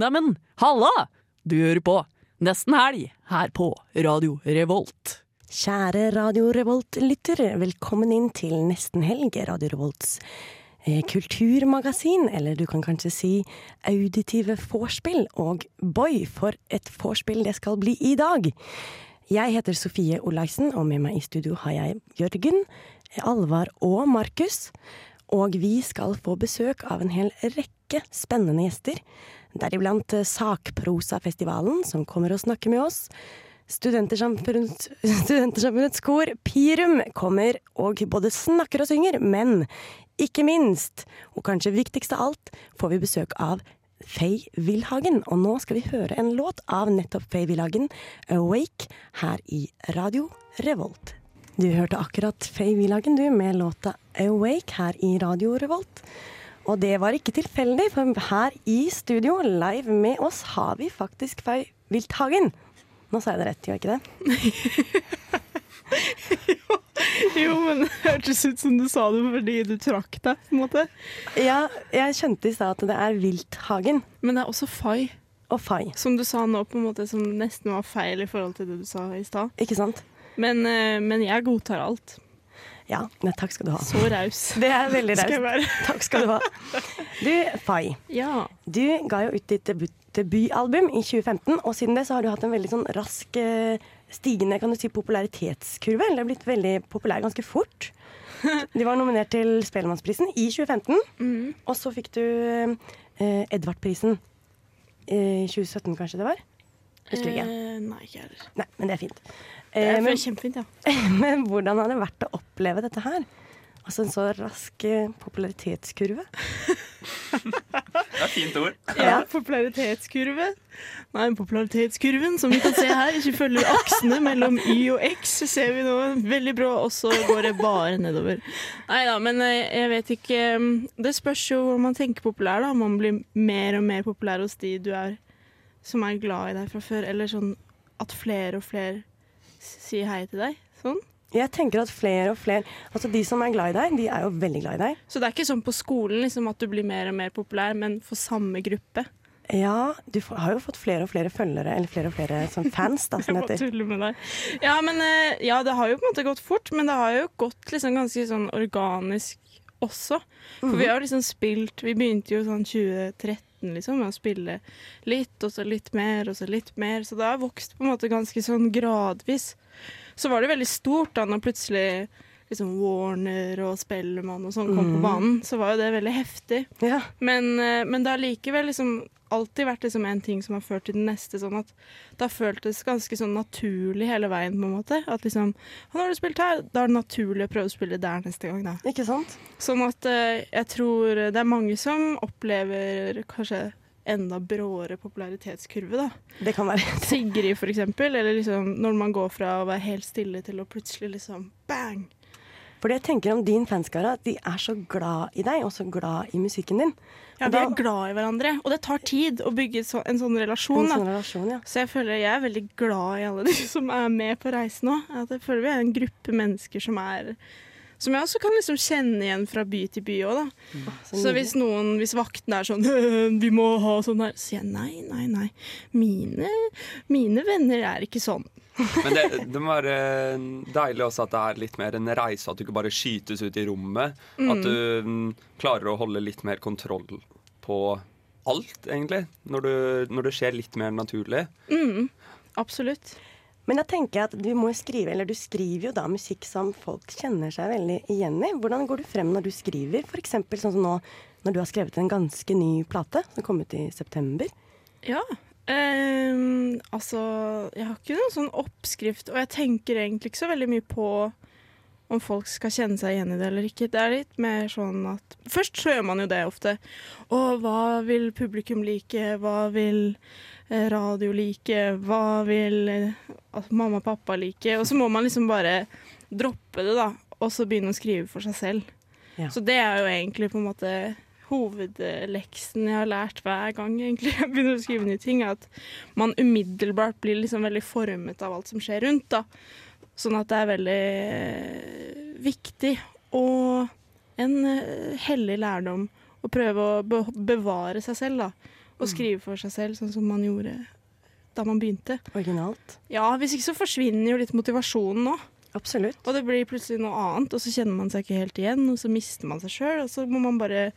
Neimen, halla! Du hører på Nesten Helg her på Radio Revolt. Kjære Radio Revolt-lytter, velkommen inn til Nesten helg, Radio Revolts eh, kulturmagasin, eller du kan kanskje si auditive vorspiel. Og boy, for et vorspiel det skal bli i dag! Jeg heter Sofie Olaisen, og med meg i studio har jeg Jørgen, Alvar og Markus. Og vi skal få besøk av en hel rekke spennende gjester. Deriblant eh, Sakprosafestivalen, som kommer og snakker med oss. Studentersamfunnets, kor, Pirum, kommer og både snakker og synger, men ikke minst, og kanskje viktigst av alt, får vi besøk av Faye Wilhagen. Og nå skal vi høre en låt av nettopp Faye Wilhagen, 'Awake', her i Radio Revolt. Du hørte akkurat Faye Wilhagen, du, med låta 'Awake' her i Radio Revolt. Og det var ikke tilfeldig, for her i studio, live med oss, har vi faktisk Fay Wilthagen. Nå sa jeg det rett, gjør jeg ikke det? Jo, men det hørtes ut som du sa det fordi du trakk deg, på en måte. Ja, jeg skjønte i stad at det er Wilthagen Men det er også Fay. og Fay. som du sa nå, på en måte som nesten var feil i forhold til det du sa i stad. ikke sant? Men, eh, men jeg godtar alt. Ja, nei, takk skal du ha. Så raus Det er veldig raus raust. Takk skal du ha. Du, Fay. Ja. Du ga jo ut ditt debut, debutalbum i 2015, og siden det så har du hatt en veldig sånn rask eh, stigende kan du si, popularitetskurve. Eller blitt veldig populær ganske fort. Du var nominert til Spellemannsprisen i 2015, Mm. og så fikk du eh, Edvardprisen i 2017, kanskje det var? Husker du ikke. Eh, nei, ikke heller. Nei, men det er fint. Det Eh, er men, kjempefint, ja. men hvordan har det vært å oppleve dette her? Altså en så rask eh, popularitetskurve. Det er et fint ord. Ja, popularitetskurve. Nei, popularitetskurven som vi kan se her, ikke følger aksene mellom Y og X, ser vi nå veldig bra, og så går det bare nedover. Nei da, men eh, jeg vet ikke mm, Det spørs jo om man tenker populær, da. Om man blir mer og mer populær hos de du er som er glad i deg fra før, eller sånn at flere og flere s- sier hei til deg. Sånn. Jeg tenker at flere og flere Altså de som er glad i deg, de er jo veldig glad i deg. Så det er ikke sånn på skolen liksom, at du blir mer og mer populær, men for samme gruppe. Ja, du har jo fått flere og flere følgere, eller flere og flere sånn fans, da, som Jeg det heter. tuller med deg. Ja, men eh, ja, det har jo på en måte gått fort, men det har jo gått liksom ganske sånn organisk også. For vi har jo liksom spilt Vi begynte jo sånn 2013 liksom med å spille litt, og så litt mer, og så litt mer. Så det har vokst på en måte ganske sånn gradvis. Så var det veldig stort da når plutselig liksom Warner og Spellemann og sånn kom på banen. Så var jo det veldig heftig. Ja. Men, eh, men det har likevel liksom alltid vært liksom en ting som har ført til den neste. Sånn at det har føltes ganske sånn naturlig hele veien. på en måte. At liksom «Å, 'Nå har du spilt her, da er det naturlig å prøve å spille der neste gang', da. Ikke sant? Sånn at eh, jeg tror det er mange som opplever kanskje enda bråere popularitetskurve, da. Det kan være. Sigrid, for eksempel. Eller liksom når man går fra å være helt stille til å plutselig liksom bang. For jeg tenker om din fanskare, at de er så glad i deg, og så glad i musikken din. Ja, da- er glad i hverandre, og det tar tid å bygge så, en sånn relasjon. En sånn relasjon, ja. Så jeg føler jeg er veldig glad i alle de som er med på reisen nå. Jeg føler vi er en gruppe mennesker som er Som jeg også kan liksom kjenne igjen fra by til by Også, da. Så Så hvis noen, hvis vakten er sånn Vi må ha sånn her, så sier jeg nei, nei, nei. Mine, mine venner er ikke sånn. Men det, det må være deilig også at det er litt mer en reise, at du ikke bare skytes ut i rommet. At du mm, klarer å holde litt mer kontroll på alt, egentlig. Når, du, når det skjer litt mer naturlig. Absolutt. Men da tenker jeg at du må skrive, eller du skriver jo da musikk som folk kjenner seg veldig igjen i. Hvordan går du frem når du skriver? Eksempel sånn som nå, når du har skrevet en ganske ny plate som kom ut i september. Ja. Ehm, altså, jeg har ikke noen sånn oppskrift, og jeg tenker egentlig ikke så veldig mye på om folk skal kjenne seg igjen i det eller ikke. Det er litt mer sånn at Først så gjør man jo det ofte. Og hva vil publikum like? Hva vil eh, radio like? Hva vil altså, mamma og pappa like? Og så må man liksom bare droppe det, da, og så begynne å skrive for seg selv. Ja. Så det er jo egentlig på en måte hovedleksen jeg har lært hver gang egentlig jeg begynner å skrive nye ting, er at man umiddelbart blir liksom veldig formet av alt som skjer rundt. da. Sånn at det er veldig eh, viktig og en eh, hellig lærdom å prøve å bevare seg selv. da. Og skrive for seg selv, sånn som man gjorde da man begynte. Originalt. Ja, hvis ikke så forsvinner jo litt motivasjonen nå. Absolutt. Og det blir plutselig noe annet, og så kjenner man seg ikke helt igjen, og så mister man seg sjøl, og så må man bare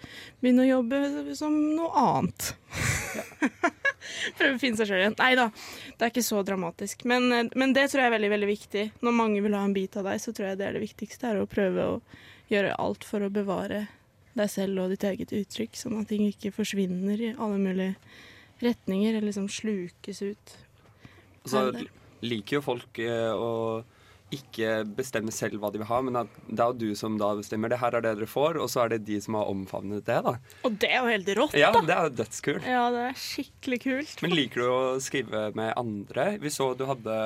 begynne å jobbe som noe annet. Prøve å finne seg sjøl igjen. Nei da, det er ikke så dramatisk. Men, men det tror jeg er veldig, veldig viktig. Når mange vil ha en bit av deg, så tror jeg det er det viktigste, er å prøve å gjøre alt for å bevare deg selv og ditt eget uttrykk, sånn at ting ikke forsvinner i alle mulige retninger, eller liksom slukes ut. Altså, så liker jo folk eh, å ikke bestemmer selv hva de vil ha, men at det er jo du som da bestemmer. Det her er det dere får, og så er det de som har omfavnet det, da. Og det er jo helt rått, Ja, det er jo dødskult. Ja, det er skikkelig kult. Men liker du å skrive med andre? Vi så du hadde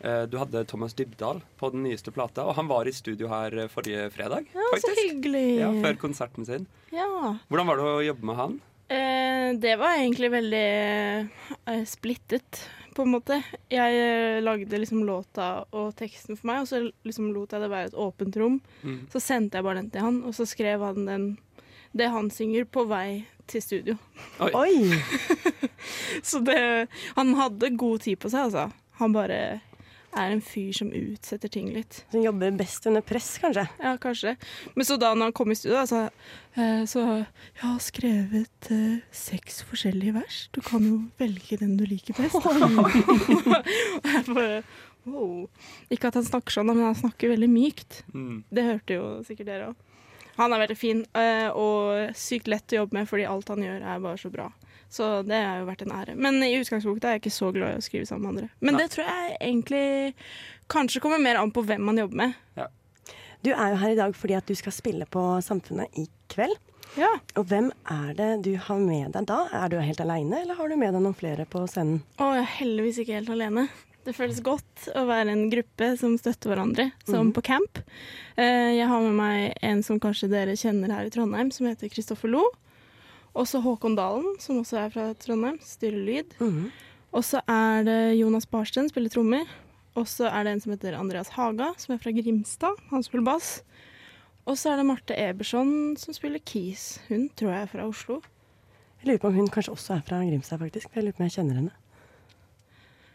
eh, du hadde Thomas Dybdahl på den nyeste plata, og han var i studio her eh, forrige fredag. Ja, så hyggelig. Ja, Før konserten sin. Ja. Hvordan var det å jobbe med han? Eh, det var egentlig veldig eh, splittet, på en måte. Jeg eh, lagde liksom låta og teksten for meg, og så liksom lot jeg det være et åpent rom. Mm. Så sendte jeg bare den til han, og så skrev han den, det han synger, på vei til studio. Oi! Så det Han hadde god tid på seg, altså. Han bare er en fyr som utsetter ting litt. Som jobber best under press, kanskje. Ja, kanskje. Men så da når han kom i studio, så, eh, så Jeg har skrevet eh, seks forskjellige vers. Du kan jo velge den du liker best. og jeg bare wow. Ikke at han snakker sånn, men han snakker veldig mykt. Mm. Det hørte jo sikkert dere òg. Han er veldig fin eh, og sykt lett å jobbe med, fordi alt han gjør er bare så bra. Så det har jo vært en ære. Men i utgangspunktet er jeg ikke så glad i å skrive sammen med andre. Men Nei. det tror jeg egentlig kanskje kommer mer an på hvem man jobber med. Du er jo her i dag fordi at du skal spille på Samfunnet i kveld. Ja. Og hvem er det du har med deg da? Er du helt aleine, eller har du med deg noen flere på scenen? Å, jeg er heldigvis ikke helt alene. Det føles godt å være en gruppe som støtter hverandre, som på camp. Eh, Jeg har med meg en som kanskje dere kjenner her i Trondheim, som heter Kristoffer Lo. Også Håkon Dalen, som også er fra Trondheim, styrer lyd. Mhm. Og så er det Jonas Barsten, spiller trommer. Og så er det en som heter Andreas Haga, som er fra Grimstad. Han spiller bass. Og så er det Marte Eberson, som spiller keys. Hun tror jeg er fra Oslo. Jeg lurer på om hun kanskje også er fra Grimstad, faktisk. for Jeg lurer på om jeg kjenner henne.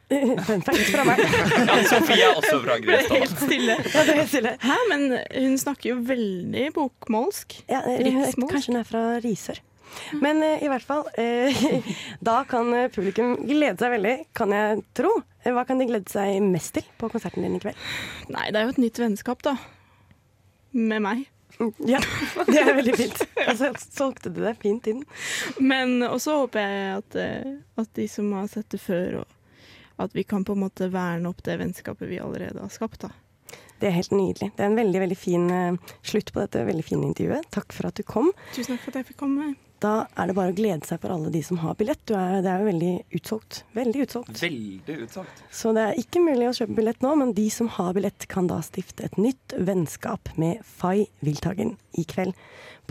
Fun fact fra meg. Ja, Sofie er også fra Grimstad. Helt stille. Ja, det er helt stille. Hæ, men hun snakker jo veldig bokmålsk. Ja, eh, Riksmålsk. kanskje hun er fra Risør. Men eh, i hvert fall, eh, da kan eh, publikum glede seg veldig, kan jeg tro. Eh, Hva kan de glede seg mest til på konserten din i kveld? Nei, det er jo et nytt vennskap, da. Med meg. Ja, det er veldig fint. Altså, solgte du det fint inn. Men også håper jeg at, eh, at de som har sett det før, og at vi kan på en måte verne opp det vennskapet vi allerede har skapt. da. Det er helt nydelig. Det er en veldig veldig fin slutt på dette veldig fine intervjuet. Takk for at du kom. Tusen takk for at jeg fikk komme. Da er det bare å glede seg for alle de som har billett. Du er, det er jo veldig utsolgt. Veldig utsolgt. Veldig utsolgt. Så det er ikke mulig å kjøpe billett nå, men de som har billett, kan da stifte et nytt vennskap med Fay Wiltagen i kveld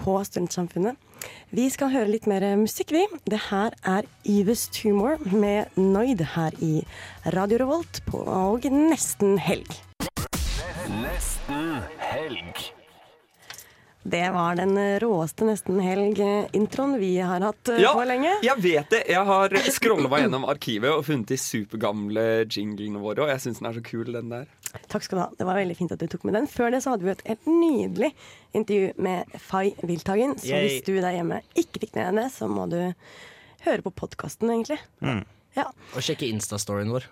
på Studentsamfunnet. Vi skal høre litt mer musikk, vi. Det her er Yves Tumor med Noid her i Radio Revolt på og nesten helg. Nesten helg. Det var den råeste nesten helg-introen vi har hatt eh, Ja, på lenge. jeg vet det. Jeg har scrolla meg gjennom arkivet og funnet de supergamle jinglene våre, og jeg syns den er så kul, den der. Takk skal du ha. Det var veldig fint at du tok med den. Før det så hadde vi et helt nydelig intervju med Fay Wilthagen. Så Yay. hvis du der hjemme ikke fikk med deg det, så må du høre på podkasten, egentlig. Ja, Og sjekke Insta-storyen vår.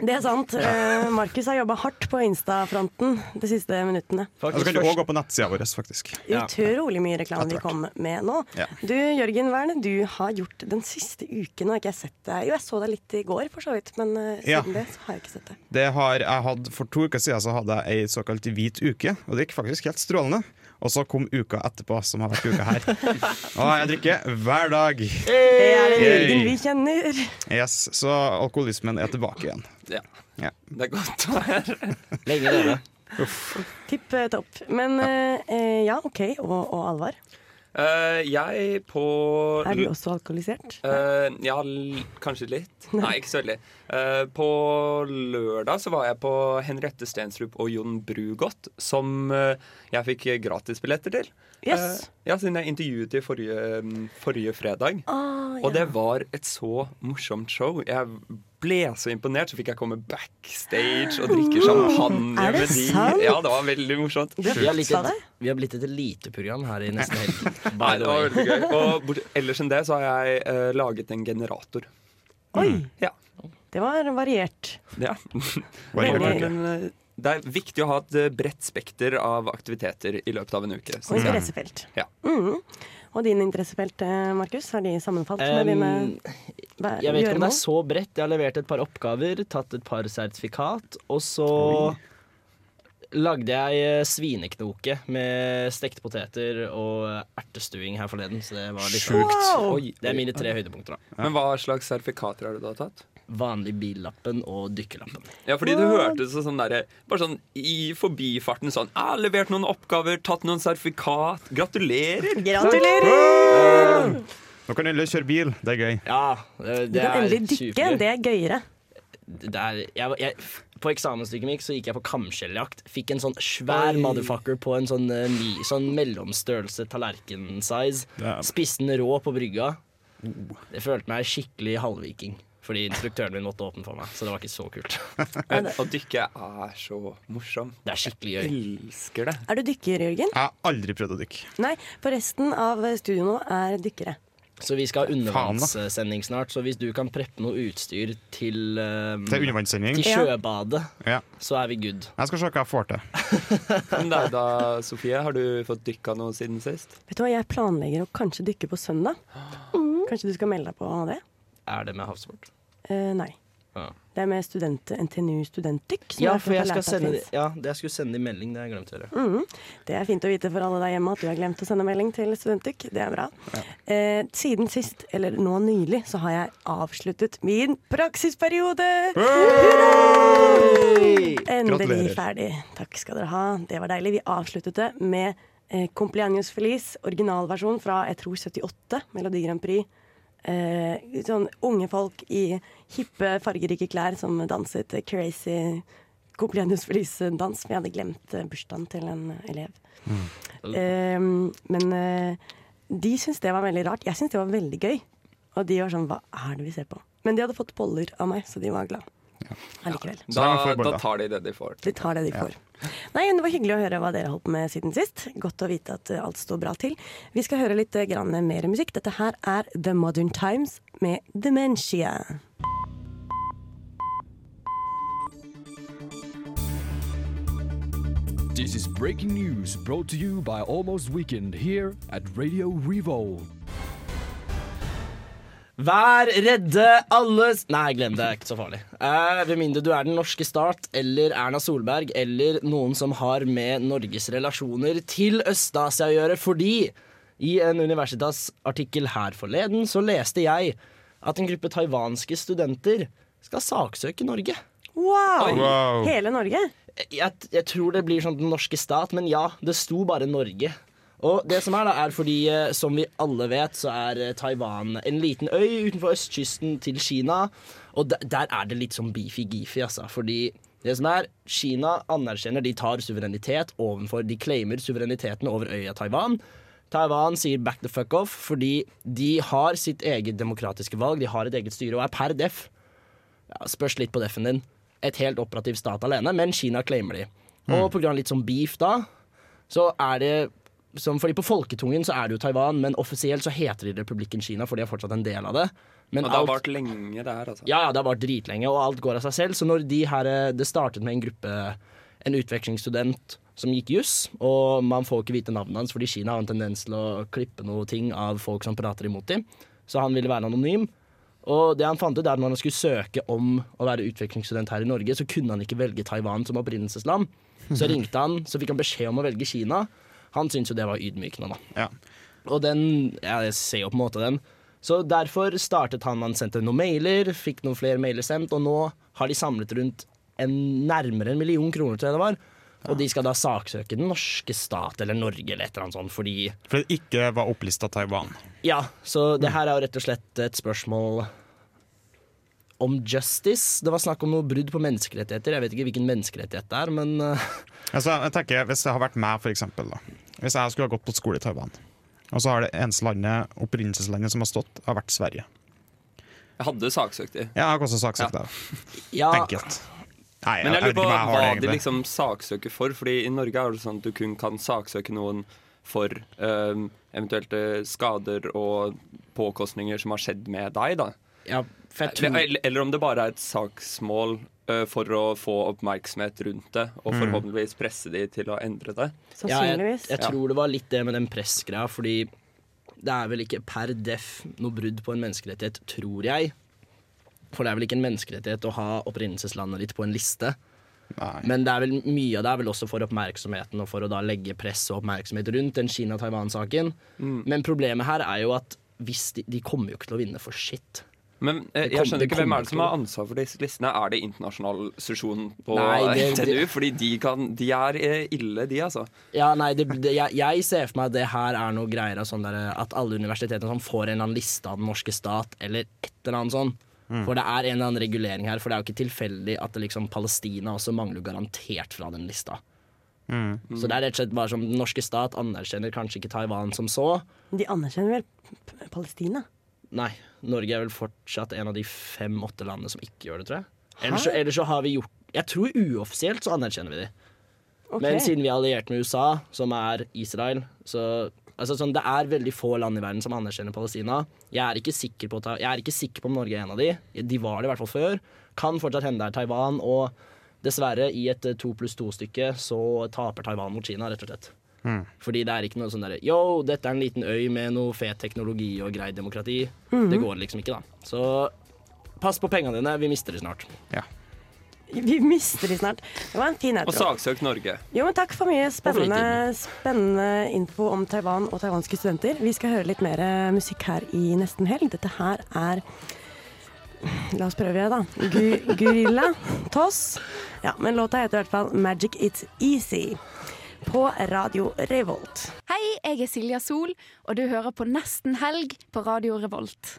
Det er sant. Ja. Markus har jobba hardt på Insta-fronten de siste minuttene. Og så kan du òg gå på nettsida vår, faktisk. Utrolig mye reklame vi kom med nå. Ja. Du Jørgen, hva er det du har gjort den siste uken? Har ikke jeg sett deg Jo, jeg så deg litt i går, for så vidt, men siden Ja. det så har jeg ikke sett deg. Det har jeg hatt For to uker siden så hadde jeg ei såkalt hvit uke, og det gikk faktisk helt strålende. Og så kom uka etterpå, som har vært uka her. Og jeg drikker hver dag. Det er den. Jørgen vi kjenner. Yes, Så alkoholismen er tilbake igjen. Ja. Ja. Det er godt å høre. Lenge dere. Tipp eh, topp. Men ja, eh, ja, OK. Og, og Alvar? Eh, jeg på Er du også alkoholisert? Uh, ja, kanskje litt. Nei, ikke så veldig. Uh, på lørdag så var jeg på Henriette Stensrup og Jon Brugodt, som jeg fikk gratisbilletter til. Yes. Ja, siden jeg intervjuet dem forrige, mm, forrige fredag. Ah, Og det var et så morsomt show. Jeg ble så imponert, så fikk jeg komme backstage og drikke champagne Er det med de. sant? Ja, det var veldig morsomt. Vi har, blitt et, vi har blitt et eliteprogram her i Nesten Helg. By the way. Og bort, ellers enn det så har jeg uh, laget en generator. Oi, Ja. det var variert. ja. Variert. Men eh, det er viktig å ha et eh, bredt spekter av aktiviteter i løpet av en uke. Og interessefelt. Ja. Mm. Og din interessefelt, eh, Markus, har de sammenfalt med dine Um, hva- jeg vet ikke om det er så bredt. Jeg har levert et par oppgaver, tatt et par sertifikat, og så lagde jeg eh, svineknoke med stekte poteter og ertestuing her forleden. Så det var litt Sjukt. Wow! Oi, det er mine tre høydepunkter. da Men hva slags sertifikater har du da tatt? Vanlig billappen og dykkerlappen. Ja, fordi det hørtes sånn derre Bare sånn i forbifarten sånn ah, 'Levert noen oppgaver, tatt noen sertifikat. Gratulerer!' Gratulerer! Nå kan du endelig kjøre bil. Det er gøy. Ja, det, Du kan endelig dykke. supergøy. Det er gøyere. Det er, jeg, jeg, på eksamensstykket mitt så gikk jeg på kamskjelljakt. Fikk en sånn svær motherfucker på en sånn, eh, ny, sånn mellomstørrelse tallerken-size. Det er- Spiste den rå på brygga. Det følte meg skikkelig halvviking. Fordi instruktøren min måtte åpne for meg. Så det var ikke så kult. Men Å dykke er så morsomt. Det er skikkelig Jeg gøy. elsker det. Er du dykker, Jørgen? Jeg har aldri prøvd å dykke. Nei, for resten av studio nå er dykkere. Så vi skal ha undervannssending snart. Så hvis du kan preppe noe utstyr til, um, er undervannssending. til sjøbadet, Ja. så er vi good. Jeg skal se hva jeg får til. Men deg da, Sofie, har du fått dykka noe siden sist? Vet du hva, Jeg planlegger å kanskje dykke på søndag. Kanskje du skal melde deg på det? Er det med havsport? Eh, nei. Ja. Det er med student, NTNU Studentdykk. Ja, for jeg skal sende, ja, det jeg skulle sende i melding. Det har jeg glemt å gjøre. Mhm. Det er fint å vite for alle der hjemme at du har glemt å sende melding til Studentdykk. Det er bra. Eh, siden sist, eller nå nylig, så har jeg avsluttet min praksisperiode! Endelig ferdig. Takk skal dere ha. Det var deilig. Vi avsluttet det med eh, Compleaños Feliz, originalversjon fra jeg tror 78, Melodi Grand Prix. Eh, sånn unge folk i hippe, fargerike klær som danset crazy Compleaños Feliz-dans. Vi hadde glemt eh, bursdagen til en elev. Eh, men eh, de syntes det var veldig rart. Jeg syntes det var veldig gøy. Og de var sånn Hva er det vi ser på? Men de hadde fått boller av meg, så de var glad. Allikevel. Da Da, tar de det de får. De tar det de får. Nei, Det var hyggelig å høre hva dere holdt på med siden sist. Godt å vite at alt står bra til. Vi skal høre litt eh, grann mer musikk. Dette her er The Modern Times med Dementia. This is breaking news brought to you by Almost Weekend here at Radio Revolt. Vær redde, alle Nei, glem det. det er Ikke så farlig. Eh, ved mindre du er den norske stat eller Erna Solberg eller noen som har med Norges relasjoner til Øst-Asia å gjøre. Fordi i en Universitas-artikkel her forleden så leste jeg at en gruppe taiwanske studenter skal saksøke Norge. Wow! Wow. Hele Norge? jeg, jeg tror det blir sånn den norske stat, men ja, det sto bare Norge. Og det som er da, er fordi, eh, som vi alle vet, så er eh, Taiwan en liten øy utenfor østkysten til Kina. Og der, der er det litt sånn beefy-geefy, altså. Fordi det som er, Kina anerkjenner de tar suverenitet overfor De claimer suvereniteten over øya Taiwan. Taiwan sier back the fuck off fordi de har sitt eget demokratiske valg. De har et eget styre og er per def ja, Spørs litt på defen din. Et helt operativ stat alene, men Kina claimer de. Og på grunn av litt sånn beef da, så er det som, fordi På folketungen så er det jo Taiwan, men offisielt så heter de Republikken Kina, for de er fortsatt en del av det. Men Og det har alt- vart lenge, det her, altså. ja, ja, det har vart dritlenge, og alt går av seg selv. Så når de her, eh, det startet med en gruppe, en utvekslingsstudent som gikk juss, og man får ikke vite navnet hans fordi Kina har en tendens til å klippe noe ting av folk som prater imot dem, så han ville være anonym. Og det han fant ut er at når han skulle søke om å være utvekslingsstudent her i Norge, så kunne han ikke velge Taiwan som opprinnelsesland. Så ringte han, så fikk han beskjed om å velge Kina. Han syntes jo det var ydmykende, da. Ja. Og den Ja, jeg ser jo på en måte den. Så derfor startet han Han sendte noen mailer, fikk noen flere mailer sendt, og nå har de samlet rundt en nærmere en million kroner, jeg det var, Og de skal da saksøke den norske stat eller Norge eller et eller annet sånt fordi Fordi det ikke var opplista Taiwan. Ja, så det her er jo rett og slett et spørsmål om justice. Det var snakk om noe brudd på menneskerettigheter. Jeg vet ikke hvilken menneskerettighet det er, men uh, Altså, jeg tenker, Hvis det har vært meg, for eksempel, da. Hvis jeg skulle ha gått på skole i Taiwan, og så har det eneste landet, opprinnelseslandet som har stått, har vært Sverige. Jeg hadde saksøkt de. Jeg har også saksøkt Ja. ja, Enkelt. Nei, Men jeg lurer på jeg hva det de liksom saksøker for. Fordi i Norge er det sånn at du kun kan saksøke noen for um, eventuelle skader og påkostninger som har skjedd med deg, da. ja, tror Eller, eller om det bare er et saksmål for å få oppmerksomhet rundt det, og Mm. forhåpentligvis presse de til å endre det. ja, jeg, jeg tror det var litt det med den pressgreia, fordi det er vel ikke per def noe brudd på en menneskerettighet, tror jeg. For det er vel ikke en menneskerettighet å ha opprinnelseslandet ditt på en liste. Nei. Men det er vel mye av det er vel også for oppmerksomheten og for å da legge press og oppmerksomhet rundt den Kina-Taiwan-saken. Mm. Men problemet her er jo at hvis de, de kommer jo ikke til å vinne for shit. Men eh, jeg skjønner ikke hvem er det som har ansvar for disse listene. Er det internasjonal sesjon på Nei, det- NTNU? Fordi de, kan, de er eh, ille, de, altså. Ja, nei, det, det, jeg, jeg ser for meg at det her er noe greier av sånn der, at alle universitetene sånn får en eller annen liste av den norske stat, eller et eller annet sånn. For det er en eller annen regulering her, for det er jo ikke tilfeldig at det liksom Palestina også mangler garantert fra den lista. Så det er rett og slett bare som den norske stat anerkjenner kanskje ikke Taiwan som så. De anerkjenner vel Palestina? Nei, Norge er vel fortsatt en av de fem-åtte landene som ikke gjør det, tror jeg. Ellers så, ellers så har vi gjort Jeg tror uoffisielt så anerkjenner vi de. Okay. Men siden vi er alliert med USA, som er Israel, så altså sånn, Det er veldig få land i verden som anerkjenner Palestina. Jeg er ikke sikker på, jeg er ikke sikker på om Norge er en av de. De var det i hvert fall før. Kan fortsatt hende det er Taiwan. Og dessverre, i et eh, to pluss to-stykke så taper Taiwan mot Kina, rett og slett. Fordi det er ikke noe sånn derre Yo, dette er en liten øy med noe fet teknologi og grei demokrati. Det går liksom ikke, da. Så pass på pengene dine. Vi mister de snart. Vi mister de snart. Det var en fin Og outro. saksøk Norge. Jo, men takk for mye spennende, spennende info om Taiwan og taiwanske studenter. Vi skal høre litt mer eh, musikk her i nesten helg. Dette her er La oss prøve, da. Gu Gurilla Toss. Ja, men låta heter i hvert fall 'Magic It's Easy' på Radio Revolt. Hei, jeg er Silja Sol, og du hører på Nesten helg på Radio Revolt.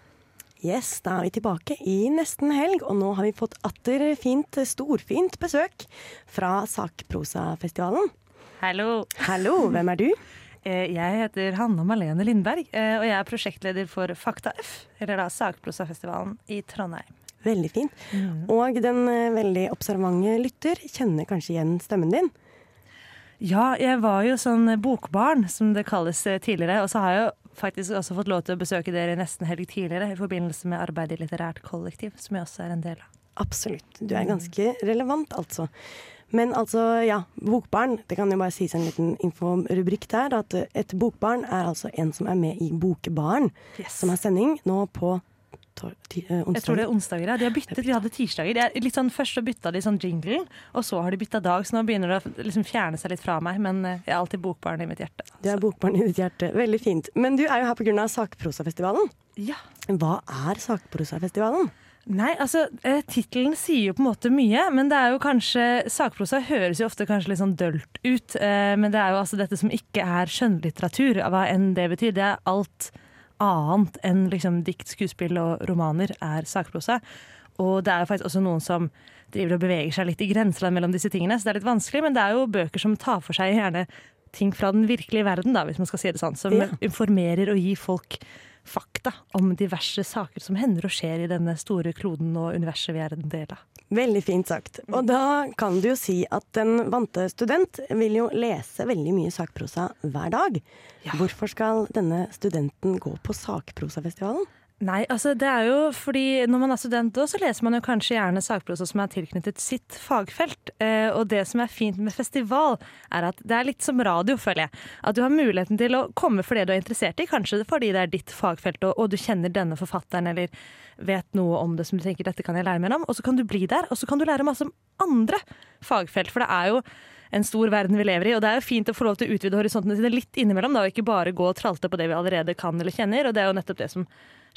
Yes, da er vi tilbake i nesten helg, og nå har vi fått atter fint, storfint besøk fra Sakprosafestivalen. Hallo. Hallo, hvem er du? Eh, Jeg heter Hanna Malene Lindberg, eh, og jeg er prosjektleder for Fakta F, eller da Sakprosafestivalen i Trondheim. Veldig fint. Og den eh, veldig observante lytter kjenner kanskje igjen stemmen din. Ja, jeg var jo sånn bokbarn, som det kalles eh, tidligere, og så har jeg jo faktisk også fått lov til å besøke dere nesten helg tidligere i forbindelse med arbeid i litterært kollektiv, som jeg også er en del av. Absolutt. Du er ganske relevant, altså. Men altså, ja, bokbarn. Det kan jo bare sies en liten inforubrikk der. At et bokbarn er altså en som er med i Bokbarn, Yes. som har sending nå på Jeg tror det er onsdager, ja. De har byttet, de hadde tirsdager. De er litt sånn, først så bytta de sånn jinglen, og så har de bytta dag, så nå begynner det å liksom fjerne seg litt fra meg. Men eh, jeg er alltid bokbarn i mitt hjerte. altså. Du er bokbarn i ditt hjerte. Veldig fint. Men du er jo her pga. Sakprosafestivalen. Ja. Hva er Sakprosafestivalen? Nei, altså, eh, tittelen sier jo på en måte mye, men det er jo kanskje Sakprosa høres jo ofte kanskje litt sånn dølt ut, eh, men det er jo altså dette som ikke er skjønnlitteratur, hva enn det betyr. Det er alt annet enn liksom dikt, skuespill og romaner er sakprosa. Og det er faktisk også noen som driver og beveger seg litt i grenseland mellom disse tingene, så det er litt vanskelig, men det er jo bøker som tar for seg gjerne ting fra den virkelige verden, da, hvis man skal si det sånn, som Ja. informerer og gir folk fakta om diverse saker som hender og skjer i denne store kloden og universet vi er en del av. Veldig fint sagt. Og da kan du jo si at en vante student vil jo lese veldig mye sakprosa hver dag. Hvorfor skal denne studenten gå på Sakprosafestivalen? Nei, altså det er jo fordi når man er student da, så leser man jo kanskje gjerne sakprosa som er tilknyttet sitt fagfelt. Eh, og det som er fint med festival, er at det er litt som radio, føler jeg. At du har muligheten til å komme for det du er interessert i, kanskje fordi det er ditt fagfelt, og, og du kjenner denne forfatteren eller vet noe om det som du tenker dette kan jeg lære mer om, og så kan du bli der, og så kan du lære masse om andre fagfelt. For det er jo en stor verden vi lever i. Og det er jo fint å få lov til å utvide horisontene sine litt innimellom, da, og ikke bare gå og tralte på det vi allerede kan eller kjenner. Og det er jo nettopp det som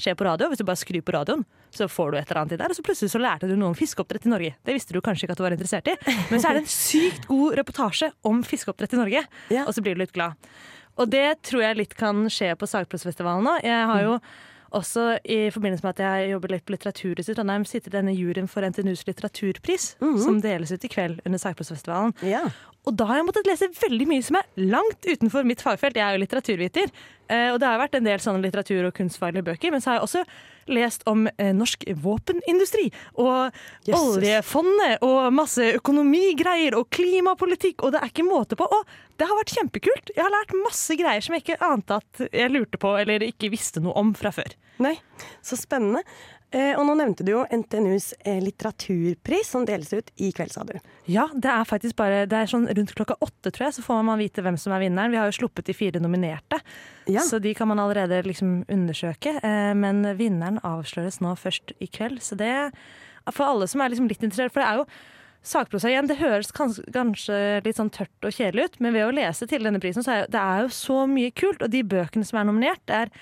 skjer på radio. Hvis du bare skrur på radioen, så får du et eller annet i der, og så plutselig så lærte du noe om fiskeoppdrett i Norge. Det visste du kanskje ikke at du var interessert i, men så er det en sykt god reportasje om fiskeoppdrett i Norge, Ja. og så blir du litt glad. Og det tror jeg litt kan skje på Sagprosfestivalen nå. Jeg har jo også i forbindelse med at jeg jobber litt på Litteraturhuset i Trondheim, sittet i denne juryen for NTNUs litteraturpris, som deles ut i kveld under Sakprosfestivalen. Ja. Og da har jeg måttet lese veldig mye som er langt utenfor mitt fagfelt. Jeg er jo litteraturviter, eh, og det har vært en del sånne litteratur- og kunstfaglige bøker. Men så har jeg også lest om eh, norsk våpenindustri og Jesus. oljefondet og masse økonomigreier og klimapolitikk, og det er ikke måte på. Og det har vært kjempekult. Jeg har lært masse greier som jeg ikke ante at jeg lurte på eller ikke visste noe om fra før. Nei, så spennende. Eh, og nå nevnte du jo NTNUs eh, litteraturpris, som deles ut i kveld, sa du. Ja, det er faktisk bare Det er sånn rundt klokka åtte, tror jeg, så får man vite hvem som er vinneren. Vi har jo sluppet de fire nominerte, Ja. så de kan man allerede liksom undersøke. Eh, men vinneren avsløres nå først i kveld, så det er for alle som er liksom litt interessert. For det er jo sakprosa igjen. Det høres kanskje, kanskje litt sånn tørt og kjedelig ut, men ved å lese til denne prisen, så er det er jo så mye kult. Og de bøkene som er nominert, det er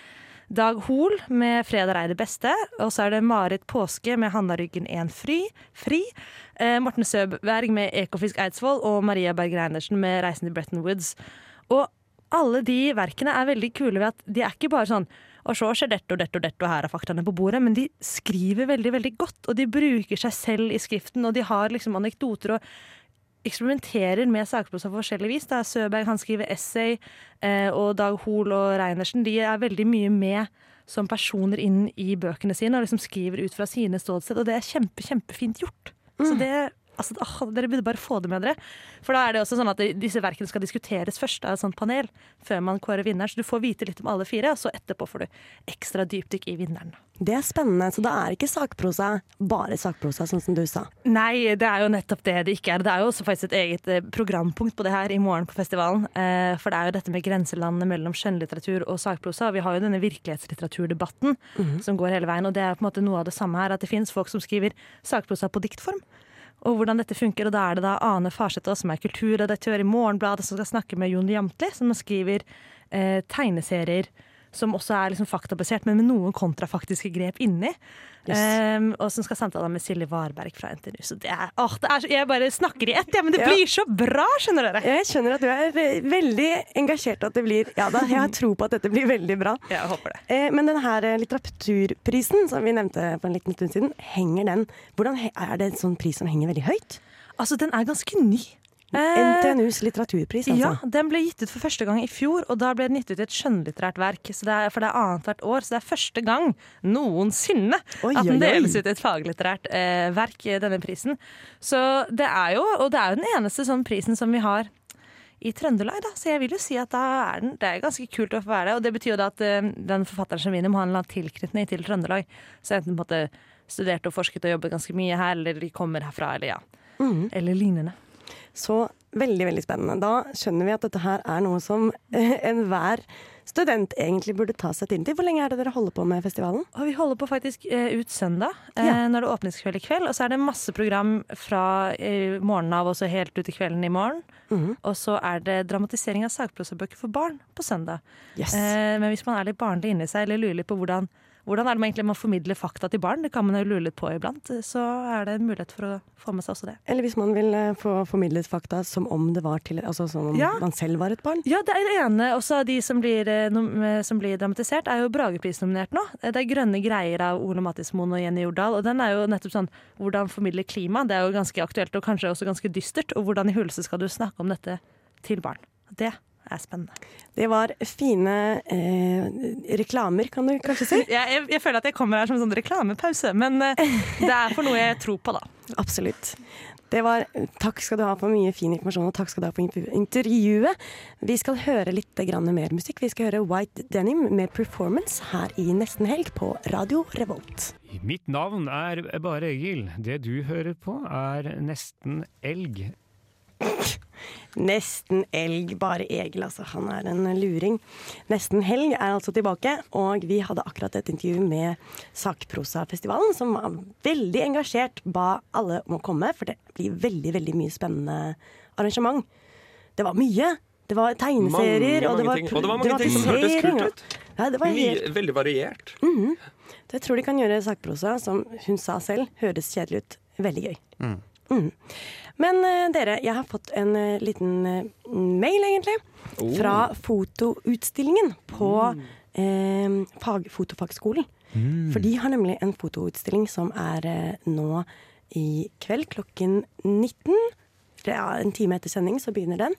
Dag Hol med 'Fredag er det beste'. Og så er det Marit Påske med 'Hanna Ryggen en fri'. fri. Eh, Morten Søberg med 'Ekofisk Eidsvoll' og Maria Berger Reinertsen med 'Reisen til Bretton Woods'. Og alle de verkene er veldig kule ved at de er ikke bare sånn og så skjer dette og dette og dette, og her er faktaene på bordet. Men de skriver veldig veldig godt, og de bruker seg selv i skriften. Og de har liksom anekdoter og eksperimenterer med sakprosa på forskjellig vis. Da Søberg han skriver essay, eh, og Dag Hol og Reinertsen de er veldig mye med som personer inn i bøkene sine og liksom skriver ut fra sine ståsted. Og det er kjempe, kjempefint gjort. Så det Altså, åh, dere burde bare få det med dere. For da er det også sånn at disse verkene skal diskuteres først av et sånt panel, før man kårer vinneren. Så du får vite litt om alle fire, og så etterpå får du ekstra dypdykk i vinneren. Det er spennende, så da er ikke sakprosa bare sakprosa, sånn som du sa. Nei, det er jo nettopp det det ikke er. Det er jo også faktisk et eget eh, programpunkt på det her i morgen på festivalen. Eh, For det er jo dette med grenselandene mellom skjønnlitteratur og sakprosa. Vi har jo denne virkelighetslitteraturdebatten som går hele veien, og det er på en måte noe av det samme her. At det finnes folk som skriver sakprosa på diktform. Og hvordan dette funker, og da er det da Ane Farseth som er kulturredaktør i Morgenbladet, som skal snakke med Jon Jamtli, som skriver eh, tegneserier som også er liksom faktabasert, men med noen kontrafaktiske grep inni. Um, og som skal samtale med Silje Varberg fra NTNU. Så det er, åh, det er så, jeg bare snakker i ett, ja, men det Ja. blir så bra, skjønner dere! Jeg skjønner at du er ve- veldig engasjert, at det blir Ja da, jeg har tro på at dette blir veldig bra. Jeg håper det. Eh, Men den her eh, litteraturprisen som vi nevnte for en liten stund siden, henger den Hvordan Er det en sånn pris som henger veldig høyt? Altså, den er ganske ny. Eh, NTNUs litteraturpris, altså. Ja, den ble gitt ut for første gang i fjor, og da ble den gitt ut i et skjønnlitterært verk. Så det er, for det er annethvert år, så det er første gang noensinne Oi, at den deles ut i et faglitterært eh, verk, eh, denne prisen. Så det er jo, og det er jo den eneste sånn prisen som vi har i Trøndelag, da. Så jeg vil jo si at da er den, det er ganske kult å få være det. Og det betyr jo da at eh, den forfatteren som vinner, må ha en eller annen tilknytning til Trøndelag. Så enten på en måte studert og forsket og jobbet ganske mye her, eller de kommer herfra, eller ja. Mm. Eller lignende. Så veldig, veldig spennende. Da skjønner vi at dette her er noe som eh, enhver student egentlig burde ta seg tid til. Hvor lenge er det dere holder på med festivalen? Og vi holder på faktisk eh, ut søndag, eh, Ja. når det åpnes kveld i kveld. Og så er det masse program fra eh, morgenen av og så helt ut i kvelden i morgen. Mhm. Og så er det dramatisering av sagprosabøker for barn på søndag. Yes. Eh, men hvis man er litt barnlig inni seg, eller lurer litt på hvordan, hvordan er det man egentlig man formidler fakta til barn, det kan man jo lure litt på iblant, så er det en mulighet for å få med seg også det. Eller hvis man vil eh, få formidlet fakta som om det var til Altså som om Ja. man selv var et barn. Ja, det er det ene. Også av de som blir, eh, eh, som blir dramatisert, er jo Bragepris-nominert nå. Det er 'Grønne greier' av Ole Mattismoen og Jenny Jordal. Og den er jo nettopp sånn hvordan formidle klima. Det er jo ganske aktuelt og kanskje også ganske dystert. Og hvordan i huleste skal du snakke om dette til barn. Det er spennende. Det var fine eh, reklamer, kan du kanskje si. Jeg, jeg, jeg føler at jeg kommer her som en sånn reklamepause, men eh, det er for noe jeg tror på, da. Absolutt. Det var, takk skal du ha for mye fin informasjon, og takk skal du ha for intervjuet. Vi skal høre litt grann mer musikk. Vi skal høre White Denim med Performance her i Nesten Helg på Radio Revolt. Mitt navn er bare Egil. Det du hører på er Nesten elg. Nesten elg, bare Egil, altså. Han er en luring. Nesten helg er altså tilbake, og vi hadde akkurat et intervju med Sakprosafestivalen, som var veldig engasjert, ba alle om å komme, for det blir veldig, veldig mye spennende arrangement. Det var mye. Det var tegneserier, Mange, og det mange var. Og det var mange ting som hørtes kult ut. Ja, det var helt Mye, veldig variert. Mm -hmm. jeg tror de kan gjøre sakprosa, som hun sa selv, høres kjedelig ut, veldig gøy. Mhm. Men uh, dere, jeg har fått en uh, liten uh, mail, egentlig, Oh. fra fotoutstillingen på eh, fag, Fotofagskolen. Mm. For de har nemlig en fotoutstilling som er nå i kveld klokken 19. Det er en time etter sending, så begynner den.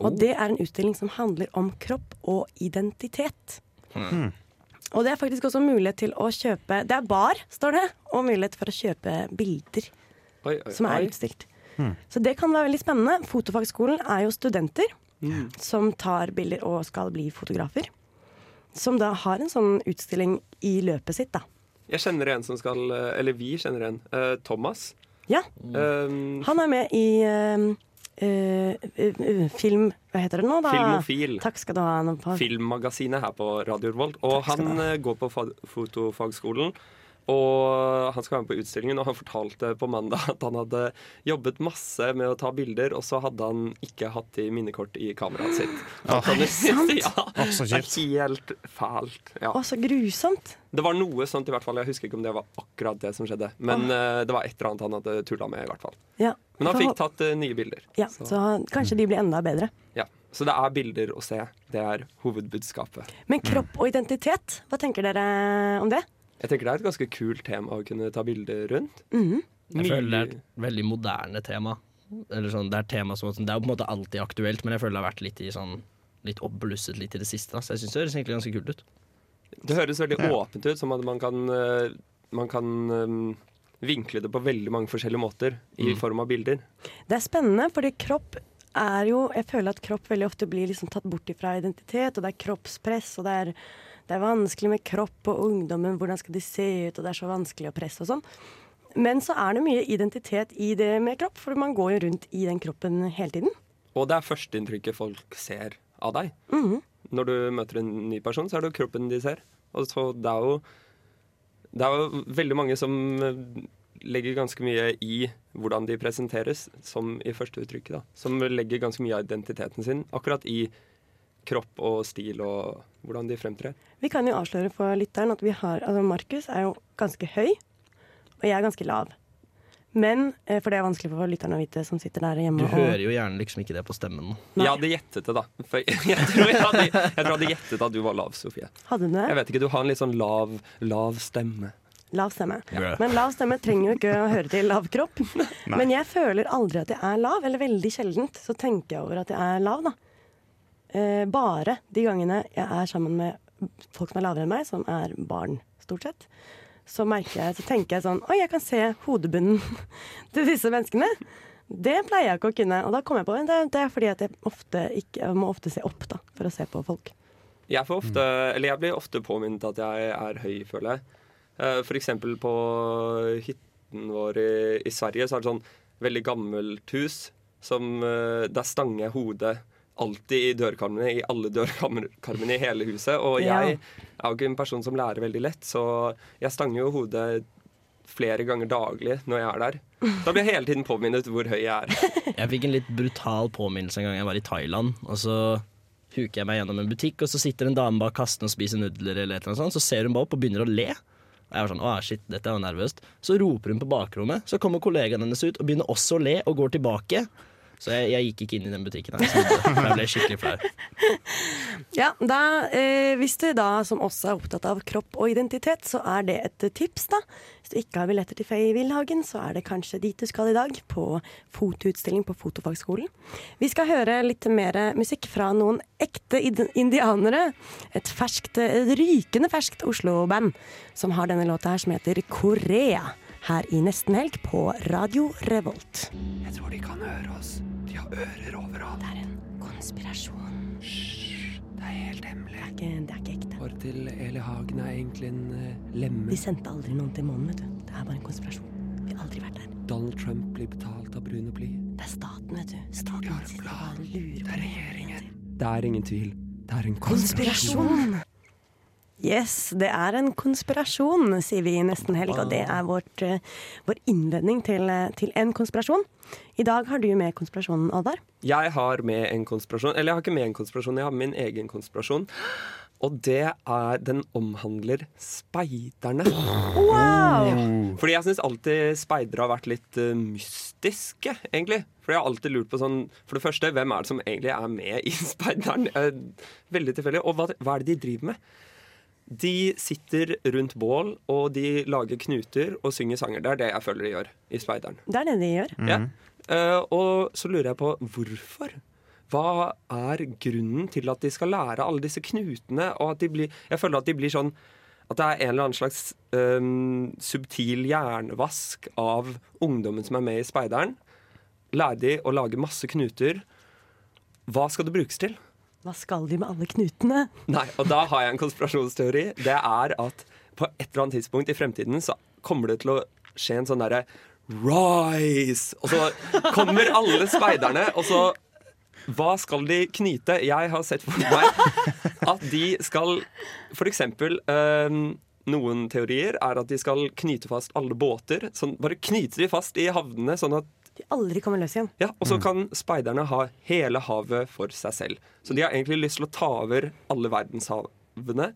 Og Oh. det er en utstilling som handler om kropp og identitet. Og det er faktisk også mulighet til å kjøpe Det er bar, står det, og mulighet for å kjøpe bilder Oi, oi, som er oi. utstilt. Så det kan være veldig spennende. Fotofagskolen er jo studenter Mm. som tar bilder og skal bli fotografer. Som da har en sånn utstilling i løpet sitt, da. Jeg kjenner en som skal eh, Eller vi kjenner en. Uh, Thomas. Ja. Um, Han er med i uh, uh, uh, film Hva heter det nå, da? Filmofil. Takk skal du ha. Filmmagasinet her på Radio Revolt. Og han går på fa- fotofagskolen. Og han skal være med på utstillingen, og han fortalte på mandag at han hadde jobbet masse med å ta bilder, og så hadde han ikke hatt i minnekort i kameraet sitt. Ja. Er det sant? ja, det er helt fælt. Ja. Å, så grusomt. Det var noe sånt i hvert fall. Jeg husker ikke om det var akkurat det som skjedde. Men uh, det var et eller annet han hadde tulla med, i hvert fall. Ja. Men han fikk tatt uh, nye bilder. Ja, så kanskje de blir enda bedre. Ja. Så det er bilder å se. Det er hovedbudskapet. Men kropp og identitet, hva tenker dere om det? Jeg tenker det er et ganske kult tema å kunne ta bilder rundt. Mhm. Jeg føler det er et veldig moderne tema. Eller sånn, det, er tema som, det er på en måte alltid aktuelt, men jeg føler det har vært litt, i sånn, litt oppblusset litt i det siste. Da. Så jeg syns det høres egentlig ganske kult ut. Det høres veldig Ja. åpent ut, som at man kan, eh, man kan eh, vinkle det på veldig mange forskjellige måter i Mm. form av bilder. Det er spennende, fordi kropp er jo Jeg føler at kropp veldig ofte blir liksom tatt bort ifra identitet, og det er kroppspress, og det er, det er vanskelig med kropp og ungdommen, hvordan skal de se ut, og det er så vanskelig å presse og sånn. Men så er det mye identitet i det med kropp, for man går jo rundt i den kroppen hele tiden. Og det er førsteinntrykket folk ser av deg. Mhm. Når du møter en ny person, så er det jo kroppen de ser. Og så det er jo Det er jo veldig mange som eh, legger ganske mye i hvordan de presenteres, som i førsteuttrykket. da. Som legger ganske mye av identiteten sin akkurat i kropp og stil og hvordan de fremtrer. Vi kan jo avsløre for lytteren at vi har Altså, Markus er jo ganske høy, og jeg er ganske lav. Men, eh, for det er vanskelig for lytteren å vite som sitter der hjemme Du og hører jo gjerne liksom ikke det på stemmen. Jeg hadde gjettet det, da. For jeg, jeg, tror jeg, hadde, jeg tror jeg hadde gjettet at du var lav, Sofie. Hadde du det? Jeg vet ikke, Du har en litt sånn lav, lav stemme. Lav stemme. Ja. Men lav stemme trenger jo ikke å høre til lav kropp. Men jeg føler aldri at jeg er lav, eller veldig sjeldent så tenker jeg over at jeg er lav, da. Eh, bare de gangene jeg er sammen med folk som er lavere enn meg, som er barn, stort sett. Så jeg, så tenker jeg sånn Oi, jeg kan se hodebunnen til disse menneskene. Det pleier jeg ikke å kunne. Og da kommer jeg på det, det er fordi at jeg ofte ikke, jeg må ofte se opp da, for å se på folk. Jeg, får ofte, eller jeg blir ofte påminnet at jeg er høy, føler jeg. F.eks. For eksempel på hytten vår i, i Sverige så er det sånn veldig gammelt hus som Det Der stanger jeg hodet alltid i dørkarmene, i alle dørkarmene i hele huset. Og jeg er jo ikke en person som lærer veldig lett, så jeg stanger jo hodet flere ganger daglig når jeg er der. Da blir jeg hele tiden påminnet hvor høy jeg er. Jeg fikk en litt brutal påminnelse en gang jeg var i Thailand. Og så huker jeg meg gjennom en butikk, og så sitter en dame bak kassen og spiser nudler. eller et eller annet sånt, Så ser hun bare opp og begynner å le. Og jeg var sånn, å shit, dette er jo nervøst. Så roper hun på bakrommet. Så kommer kollegaen hennes ut og begynner også å le og går tilbake. Så jeg, jeg gikk ikke inn i den butikken. her, Jeg, ble skikkelig flau. Ja, da, eh, Hvis du da som også er opptatt av kropp og identitet, så er det et tips. da. Hvis du ikke har billetter til Faye Wilhagen, så er det kanskje dit du skal i dag, på fotoutstilling på Fotofagskolen. Vi skal høre litt mer musikk fra noen ekte indianere. Et ferskt, rykende ferskt Oslo-band som har denne låta her som heter Korea. Her i Nesten Helg på Radio Revolt. Jeg tror de kan høre oss. De har ører overalt. Det er en konspirasjon. Hysj, det er helt hemmelig. Det er ikke, det er ikke ekte. Håret til Eli Hagen er egentlig en uh, lemme. De sendte aldri noen til månen, vet du. Det er bare en konspirasjon. Vi har aldri vært der. Donald Trump blir betalt av brune bly. Det er staten vet du. Staten sitter og lurer på regjeringen. Det er ingen tvil. Det er en konspirasjon. Konspirasjon! Yes, det er en konspirasjon, sier vi i Nesten Helg, og det er vårt, eh, vår innledning til, eh, til en konspirasjon. I dag har du med konspirasjonen, Alvar. Jeg har med en konspirasjon. Eller jeg har ikke med en konspirasjon, jeg har min egen konspirasjon. Og det er Den omhandler speiderne. Wow! Fordi jeg syns alltid speidere har vært litt uh, mystiske, egentlig. For jeg har alltid lurt på sånn For det første, hvem er det som egentlig er med i speideren? Uh, Veldig tilfeldig. Og hva, hva er det de driver med? De sitter rundt bål, og de lager knuter og synger sanger. Det er det jeg føler de gjør i speideren. Det er det de gjør. Ja. Uh, og så lurer jeg på hvorfor. Hva er grunnen til at de skal lære alle disse knutene? Og at de blir, jeg føler at de blir sånn At det er en eller annen slags um, subtil hjernevask av ungdommen som er med i speideren. Lærer de å lage masse knuter. Hva skal det brukes til? Hva skal de med alle knutene? Nei, og da har jeg en konspirasjonsteori. Det er at på et eller annet tidspunkt i fremtiden så kommer det til å skje en sånn derre Rise! Og så kommer alle speiderne, og så Hva skal de knyte? Jeg har sett for meg at de skal For eksempel øhm, noen teorier er at de skal knyte fast alle båter. Sånn, bare knyte de fast i havnene, sånn at De aldri kommer løs igjen. ja, Og så kan speiderne ha hele havet for seg selv. Så de har egentlig lyst til å ta over alle verdenshavene.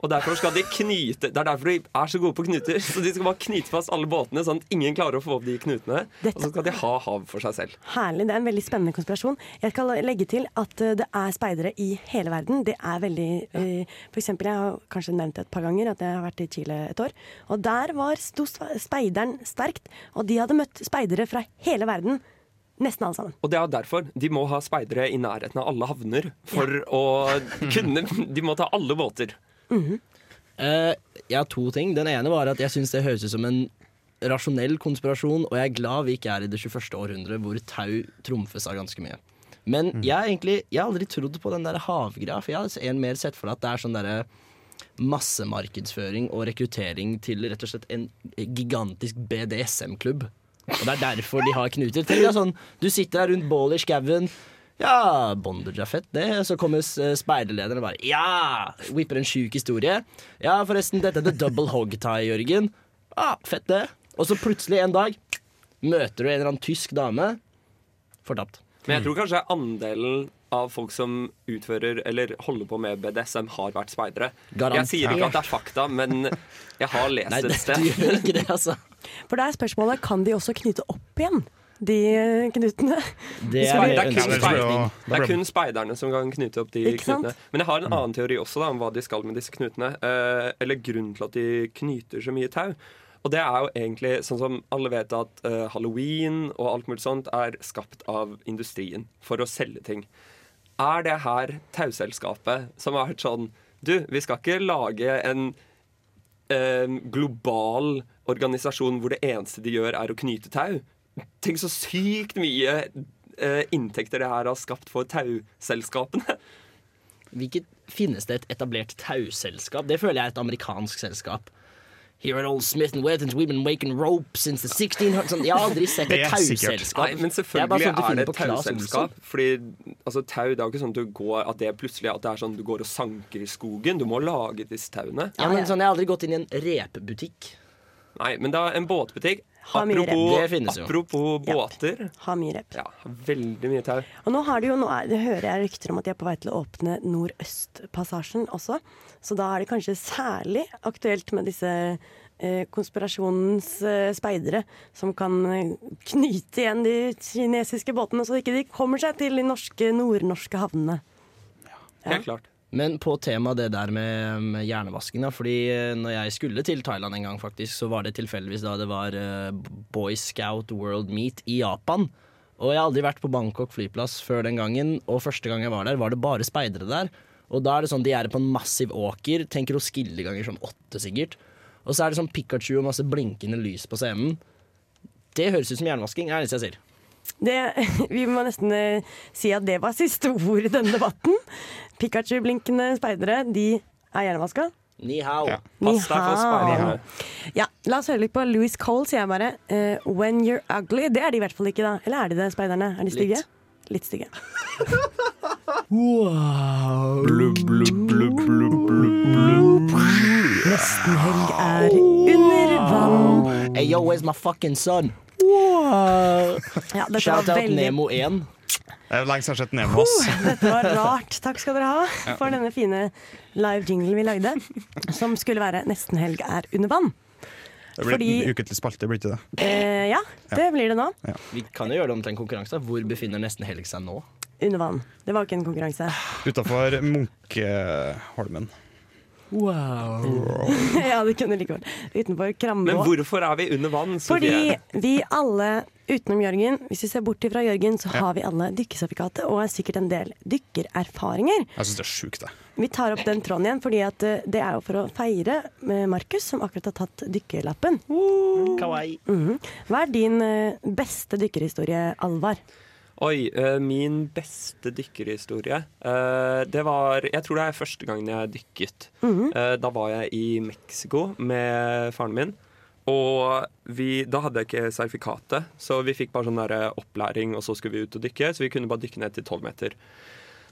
Og derfor skal de knyte Det er derfor de er så gode på knuter. Så de skal bare knyte fast alle båtene, sånn at ingen klarer å få opp de knutene. Og så skal de ha hav for seg selv. Herlig. Det er en veldig spennende konspirasjon. Jeg skal legge til at eh, det er speidere i hele verden. Det er veldig eh, For eksempel, jeg har kanskje nevnt det et par ganger at jeg har vært i Chile et år. Og der var sto speideren sterkt. Og de hadde møtt speidere fra hele verden. Nesten alle sammen. Og det er derfor de må ha speidere i nærheten av alle havner. For å kunne De må ta alle båter. Eh, jeg har to ting. Den ene var at jeg syns det høres ut som en rasjonell konspirasjon, og jeg er glad vi ikke er i det 21. århundre hvor tau trumfes av ganske mye. Men jeg, er egentlig, jeg har aldri trodd på den der havgreia, for jeg har en mer sett for deg at det er sånn derre massemarkedsføring og rekruttering til rett og slett en gigantisk BDSM-klubb. Og det er derfor de har knuter. Tenk deg sånn, Du sitter der rundt bålet i skauen. Ja, bondage er fett, det. Så kommer eh, speiderlederen og bare Ja! Whipper en sjuk historie. Ja, forresten, dette er the double hog tie, Jørgen. Ja, fett, det. Og så plutselig en dag møter du en eller annen tysk dame. Fortapt. Men jeg tror kanskje andelen av folk som utfører eller holder på med BDSM, har vært speidere. Jeg sier ikke at det er fakta, men jeg har lest Nei, et det, sted. du gjør ikke det, altså. For da er spørsmålet kan de også knyte opp igjen de eh, knutene. Det er det, er kun speiderne, det er kun speiderne som kan knute opp de knutene. Men jeg har en annen teori også da, om hva de skal med disse knutene. Eh, eller grunnen til at de knyter så mye tau. Og det er jo egentlig sånn som alle vet at eh, halloween og alt mulig sånt er skapt av industrien for å selge ting. Er det her tauselskapet som har vært sånn Du, vi skal ikke lage en eh, global organisasjon hvor det eneste de gjør, er å knyte tau. Tenk så sykt mye eh, inntekter det her har skapt for tauselskapene. Hvilket Finnes det et etablert tauselskap? Det føler jeg er et amerikansk selskap. Here at Old Smith and Wethens, we've been waking rope since the 1600 sånn, Jeg har aldri sett et Det tauselskap. Nei, men Det er selvfølgelig sånn er det et tauselskap. Fordi altså, tau, det er jo ikke sånn at du går At det plutselig at det er sånn du går og sanker i skogen. Du må lage disse tauene. Ja, men sånn, Jeg har aldri gått inn i en repebutikk. Nei, men det er en båtbutikk. Ha. Apropos, apropos Ja. båter. Ha mye rep. Ja, veldig mye tau. Og nå, jo, nå er, det hører jeg rykter om at de er på vei til å åpne Nordøstpassasjen også. Så da er det kanskje særlig aktuelt med disse eh, konspirasjonens eh, speidere som kan eh, knyte igjen de kinesiske båtene, så ikke de kommer seg til de norske, nordnorske havnene. Ja. Helt klart. Men på temaet det der med, med hjernevasking, da. Fordi eh, når jeg skulle til Thailand en gang, faktisk, så var det tilfeldigvis da det var eh, Boy Scout World Meet i Japan. Og jeg har aldri vært på Bangkok flyplass før den gangen, og første gang jeg var der, var det bare speidere der. Og da er det sånn, de er på en massiv åker, tenker Roskilde ganger sånn åtte sikkert. Og så er det sånn Pikachu og masse blinkende lys på scenen. Det høres ut som hjernevasking, er det eneste jeg sier. Det, vi må nesten eh, si at det var siste ord i denne debatten. Pikachu-blinkende speidere, de er hjernevaska. Ni hao. Ja. Ni hao. Ja, la oss høre litt på Louis Cole, sier jeg bare. Uh, When You're Ugly. Det er de i hvert fall ikke, da. Eller er de det, speiderne? Er de stygge? Litt stygge. Wow. Nesten helg er under vann. Hey, yo, where's my fucking son? Wow. Ja, Shout out veldig Nemo 1. Det er lenge siden jeg har sett Nemo. Oh, Dette var rart. Takk skal dere ha for denne fine live jinglen vi lagde. Som skulle være 'Nesten helg er under vann'. Det blir Fordi- en ukentlig spalte, blir ikke det? Eh, ja, det blir det nå. Vi kan jo gjøre det om til en konkurranse. Hvor befinner nesten helg seg nå? Under vann. Det var ikke en konkurranse. Utafor Munkeholmen. Wow. ja, det kunne like godt. Utenfor Krambo. Men hvorfor er vi under vann? Fordi vi alle, utenom Jørgen, hvis vi ser bort fra Jørgen, så har vi alle dykkesertifikatet og er sikkert en del dykkererfaringer. Jeg syns det er sjukt, det. Vi tar opp den tråden igjen, fordi at eh, det er jo for å feire med Markus, som akkurat har tatt dykkerlappen. Kawaii. -hmm. Hva er din eh, beste dykkerhistorie, Alvar? Oi, eh, min beste dykkerhistorie eh, Det var Jeg tror det er første gangen jeg dykket. Mhm. Eh, da var jeg i Mexico med faren min. Og vi, da hadde jeg ikke sertifikatet, så vi fikk bare sånn opplæring, og så skulle vi ut og dykke. Så vi kunne bare dykke ned til tolv meter.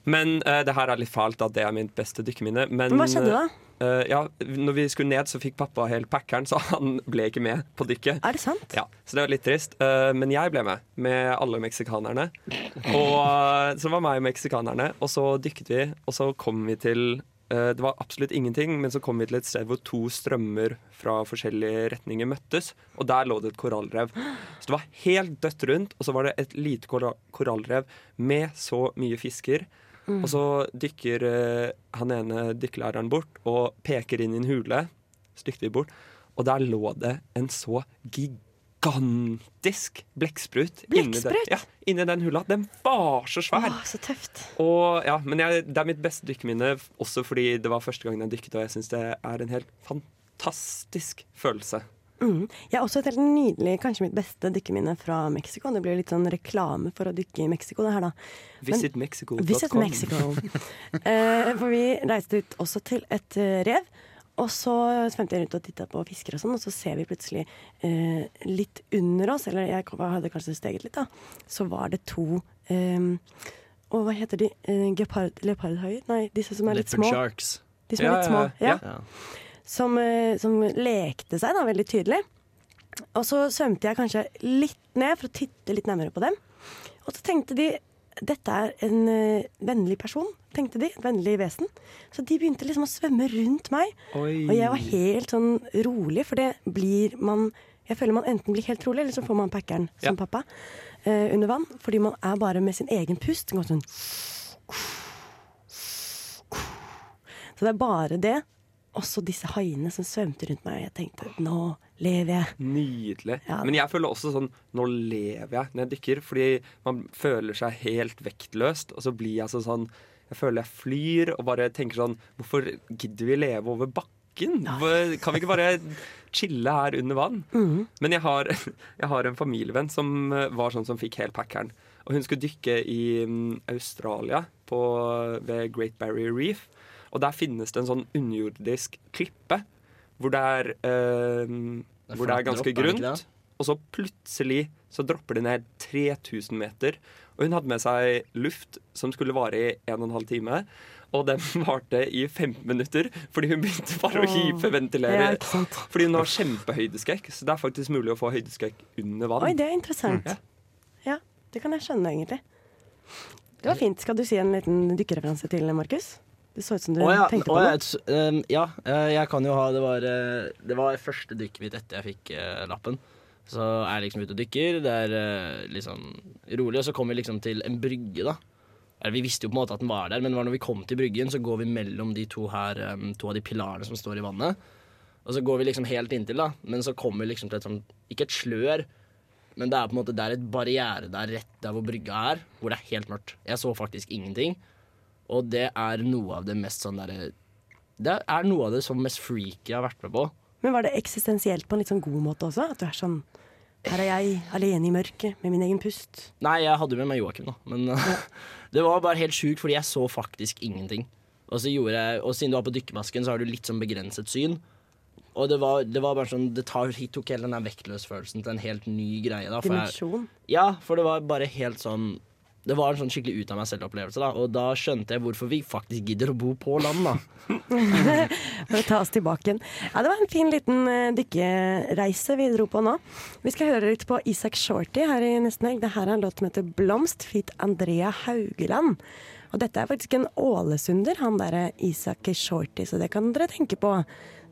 Men uh, det her er litt fælt at det er mitt beste dykkeminne. Men Hva skjedde da? Uh, ja, når vi skulle ned, så fikk pappa helt packeren, så han ble ikke med på dykket. Er det sant? Ja, så det var litt trist. Uh, men jeg ble med, med alle meksikanerne. Og Så var meg og meksikanerne, og så dykket vi, og så kom vi til uh, Det var absolutt ingenting, men så kom vi til et sted hvor to strømmer fra forskjellige retninger møttes, og der lå det et korallrev. Så det var helt dødt rundt, og så var det et lite korallrev med så mye fisker. Mm. Og så dykker uh, han ene dykkelæreren bort og peker inn i en hule. Vi bort, og der lå det en så gigantisk blekksprut. inni den- Ja, inni den hula. Den var så svær. Åh, så tøft. Og ja, men jeg, Det er mitt beste dykkeminne også fordi det var første gangen jeg dykket, og jeg syns det er en helt fantastisk følelse. Mhm. Jeg har også et helt nydelig, kanskje mitt beste dykkeminne fra Mexico. Det blir litt sånn reklame for å dykke i Mexico, det her da. Men- Visit Mexico. Visit Mexico. Eh, for vi reiste ut også til et eh, rev. Og så svømte jeg rundt og titta på fisker og sånn, og så ser vi plutselig eh, litt under oss, eller jeg hadde kanskje steget litt, da, så var det to eh, Og hva heter de? Eh, Gepard, leopardhaier? Nei, disse som er litt Leopard små. sharks. De som er litt små. Ja. ja. eh, som lekte seg da, veldig tydelig. Og så svømte jeg kanskje litt ned for å titte litt nærmere på dem. Og så tenkte de dette er en eh, vennlig person, tenkte de. Et vennlig vesen. Så de begynte liksom å svømme rundt meg. Oi. Og jeg var helt sånn rolig, for det blir man Jeg føler man enten blir helt rolig, eller så får man packeren som pappa eh, under vann. Fordi man er bare med sin egen pust. Går sånn Så det er bare det. Også disse haiene som svømte rundt meg. Og Jeg tenkte nå lever jeg. Nydelig. Ja. Men jeg føler også sånn Nå lever jeg når jeg dykker, fordi man føler seg helt vektløst. Og så blir jeg så sånn Jeg føler jeg flyr og bare tenker sånn Hvorfor gidder vi leve over bakken? Kan vi ikke bare chille her under vann? Mhm. Men jeg har, jeg har en familievenn som eh, var sånn som fikk hel packeren. Og hun skulle dykke i mm, Australia, på, ved Great Barrier Reef. Og der finnes det en sånn underjordisk klippe hvor det er, eh, hvor det er ganske er grunt. Og så plutselig så dropper det ned 3000 meter. Og hun hadde med seg luft som skulle vare i 1 12 time. Og den varte i 15 minutter fordi hun begynte bare å hyperventilere. Ja. Fordi hun har kjempehøydeskrekk, så det er faktisk mulig å få høydeskrekk under vann. Oi, det er interessant. Ja. Ja, det kan jeg skjønne, egentlig. Det var fint. Skal du si en liten dykkereferanse til, Markus? Det så ut som du Å ja, tenkte på ja, noe. et- um, ja, eh, jeg kan jo ha Det var, eh, det var første dykket mitt etter jeg fikk uh, lappen. Så er jeg liksom ute og dykker. Det er uh, liksom rolig, og så kommer vi liksom til en brygge, da. Eller, vi visste jo på en måte at den var der, men det var når vi kom til bryggen, så går vi mellom de to her, um, to av de pilarene som står i vannet. Og så går vi liksom helt inntil, da. Men så kommer vi liksom til et sånn Ikke et slør, men det er på en måte Det er et barriere der rett der hvor brygga er, hvor det er helt mørkt. Jeg så faktisk ingenting. Og det er noe av det mest sånn derre Det er noe av det som mest freaky jeg har vært med på. Men var det eksistensielt på en litt sånn god måte også? At du er sånn Her er jeg alene i mørket med min egen pust. Nei, jeg hadde jo med meg Joakim, da. Men det var bare helt sjukt, fordi jeg så faktisk ingenting. Og, så jeg, og siden du var på dykkermasken, så har du litt sånn begrenset syn. Og det var, det var bare sånn Det tar, tok hele den vektløsfølelsen til en helt ny greie. da for jeg- Dimensjon. Ja, for det var bare helt sånn Det var en sånn skikkelig ut av meg selv-opplevelse. Og da skjønte jeg hvorfor vi faktisk gidder å bo på land. da For å ta oss tilbake igjen. Ja, det var en fin liten uh, dykkereise vi dro på nå. Vi skal høre litt på Isak Shorty her i nesten helg. Det her er en låt som heter 'Blomst' feat. Andrea Haugeland. Og dette er faktisk en ålesunder, han derre Isak Shorty, så det kan dere tenke på.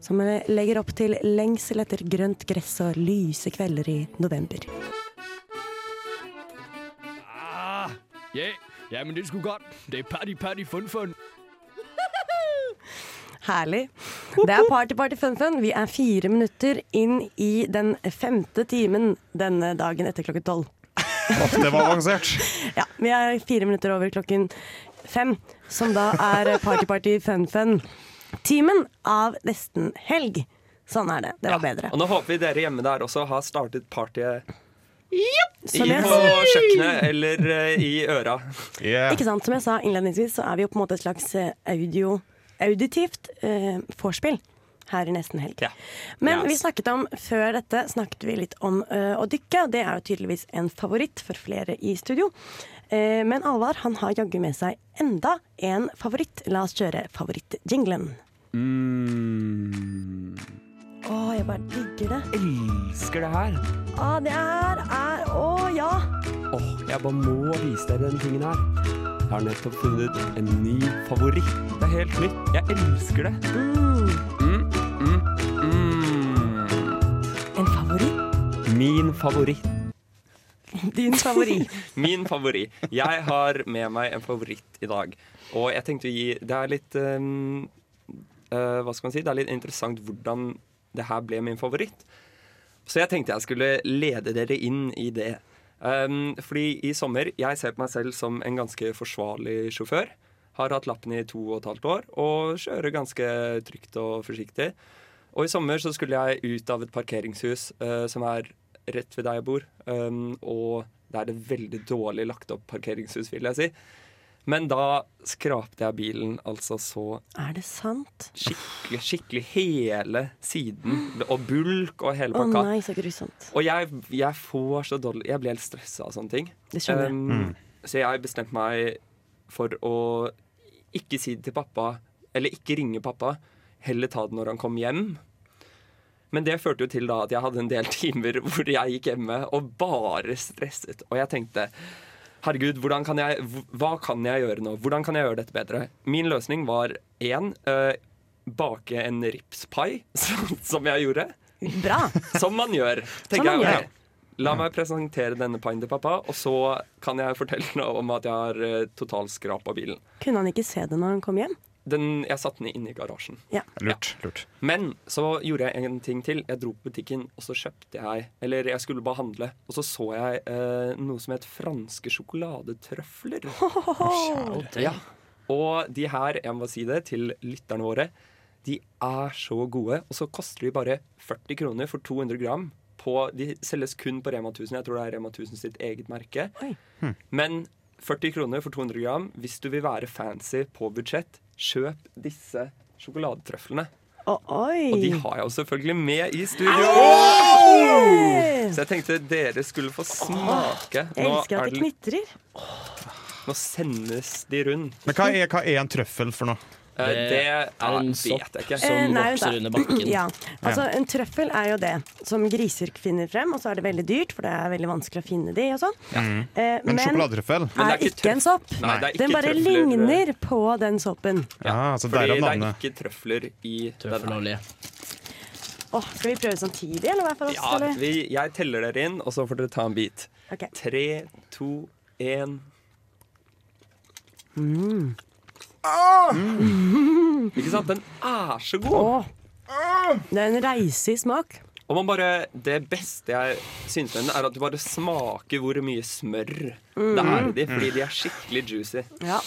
Som eh, legger opp til lengsel etter grønt gress og lyse kvelder i november. Ja, ja, men det skulle godt. Det er party, party, fun, fun. Herlig. Det er Party Party Fun Fun. Vi er fire minutter inn i den femte timen denne dagen etter klokken tolv. det var avansert. Ja, vi er fire minutter over klokken fem, som da er Party Party Fun Fun. Timen av nesten helg. Sånn er det. Det var bedre. Og nå håper vi dere hjemme der også har startet partyet Som i, jeg på kjøkkenet eller eh, i øra. Ikke sant? Som jeg sa innledningsvis, så er vi jo på en måte et slags eh, audio, auditivt eh, vorspiel her i nesten helg. Men Yes. vi snakket om, før dette snakket vi litt om eh, å dykke, det er jo tydeligvis en favoritt for flere i studio. Eh, men Alvar han har jaggu med seg enda en favoritt. La oss kjøre favorittjinglen. Mm. Å, jeg bare digger det. Elsker det her. Å, det her er Å, ja! Åh, jeg bare må vise dere den tingen her. Jeg har nettopp funnet en ny favoritt. Det er helt nytt. Jeg elsker det. Mm, mm, mm. En favoritt? Min favoritt. Din favoritt. Min favoritt. Jeg har med meg en favoritt i dag. Og jeg tenkte å gi Det er litt um, uh, Hva skal man si? Det er litt interessant hvordan det her ble min favoritt. Så jeg tenkte jeg skulle lede dere inn i det. Um, fordi i sommer Jeg ser på meg selv som en ganske forsvarlig sjåfør. Har hatt lappen i to og et halvt år og kjører ganske trygt og forsiktig. Og i sommer så skulle jeg ut av et parkeringshus uh, som er rett ved der jeg bor. Um, og det er det veldig dårlig lagt opp parkeringshus, vil jeg si. Men da skrapte jeg bilen altså så Er det sant? skikkelig, skikkelig hele siden. Og bulk og hele pakka. Å oh, nei, så grusomt. Og jeg, jeg får så dårlig Jeg blir helt stressa av sånne ting. Det skjønner jeg. Um, Mm. Så jeg bestemte meg for å ikke si det til pappa, eller ikke ringe pappa. Heller ta det når han kom hjem. Men det førte jo til da at jeg hadde en del timer hvor jeg gikk hjemme og bare stresset. Og jeg tenkte herregud, hvordan kan jeg, hva kan jeg gjøre nå? Hvordan kan jeg gjøre dette bedre? Min løsning var én bake en ripspai, som- jeg gjorde. Bra. Som man gjør. Tenker man jeg. gjør. La meg presentere denne paien til pappa, og så kan jeg fortelle noe om at jeg har uh, totalskrapa bilen. Kunne han ikke se det når han kom hjem? Den, jeg satte den inne i garasjen. Ja. Lurt. lurt. Men så gjorde jeg en ting til. Jeg dro på butikken, og så kjøpte jeg Eller jeg skulle bare handle, og så så jeg eh, noe som het franske sjokoladetrøfler. Ja. Og de her, jeg må si det til lytterne våre, de er så gode. Og så koster de bare 40 kroner for 200 gram. På, de selges kun på Rema 1000. Jeg tror det er Rema 1000 sitt eget merke. Hm. Men 40 kroner for 200 gram. Hvis du vil være fancy på budsjett, kjøp disse sjokoladetrøflene. oi. Og de har jeg jo selvfølgelig med i studio. Hey! Så jeg tenkte dere skulle få smake. Jeg Nå elsker er at det- knitrer. Nå sendes de rundt. Men hva er, hva er en trøffel for noe? Eh, Det er en sopp som. Eh, nei, vokser under bakken. Ja. Altså, en trøffel er jo det som griser finner frem, og så er det veldig dyrt, for det er veldig vanskelig å finne de og sånn. Eh, Men sjokoladetrøffel? er ikke en sopp. Nei, det er ikke Den bare trøfler. ligner på den soppen. Ja, altså Fordi det er ikke trøfler i Trøffelolje. Oh, skal vi prøve samtidig, eller hver for oss? Ja, vi, jeg teller dere inn, og så får dere ta en bit. Okay. Tre, to, én. Mm. Ikke sant? Den er så god! Det er en reise i smak. Og man bare, Det beste jeg synes med den, er at du bare smaker hvor mye smør det er i de, fordi de er skikkelig juicy. Ja.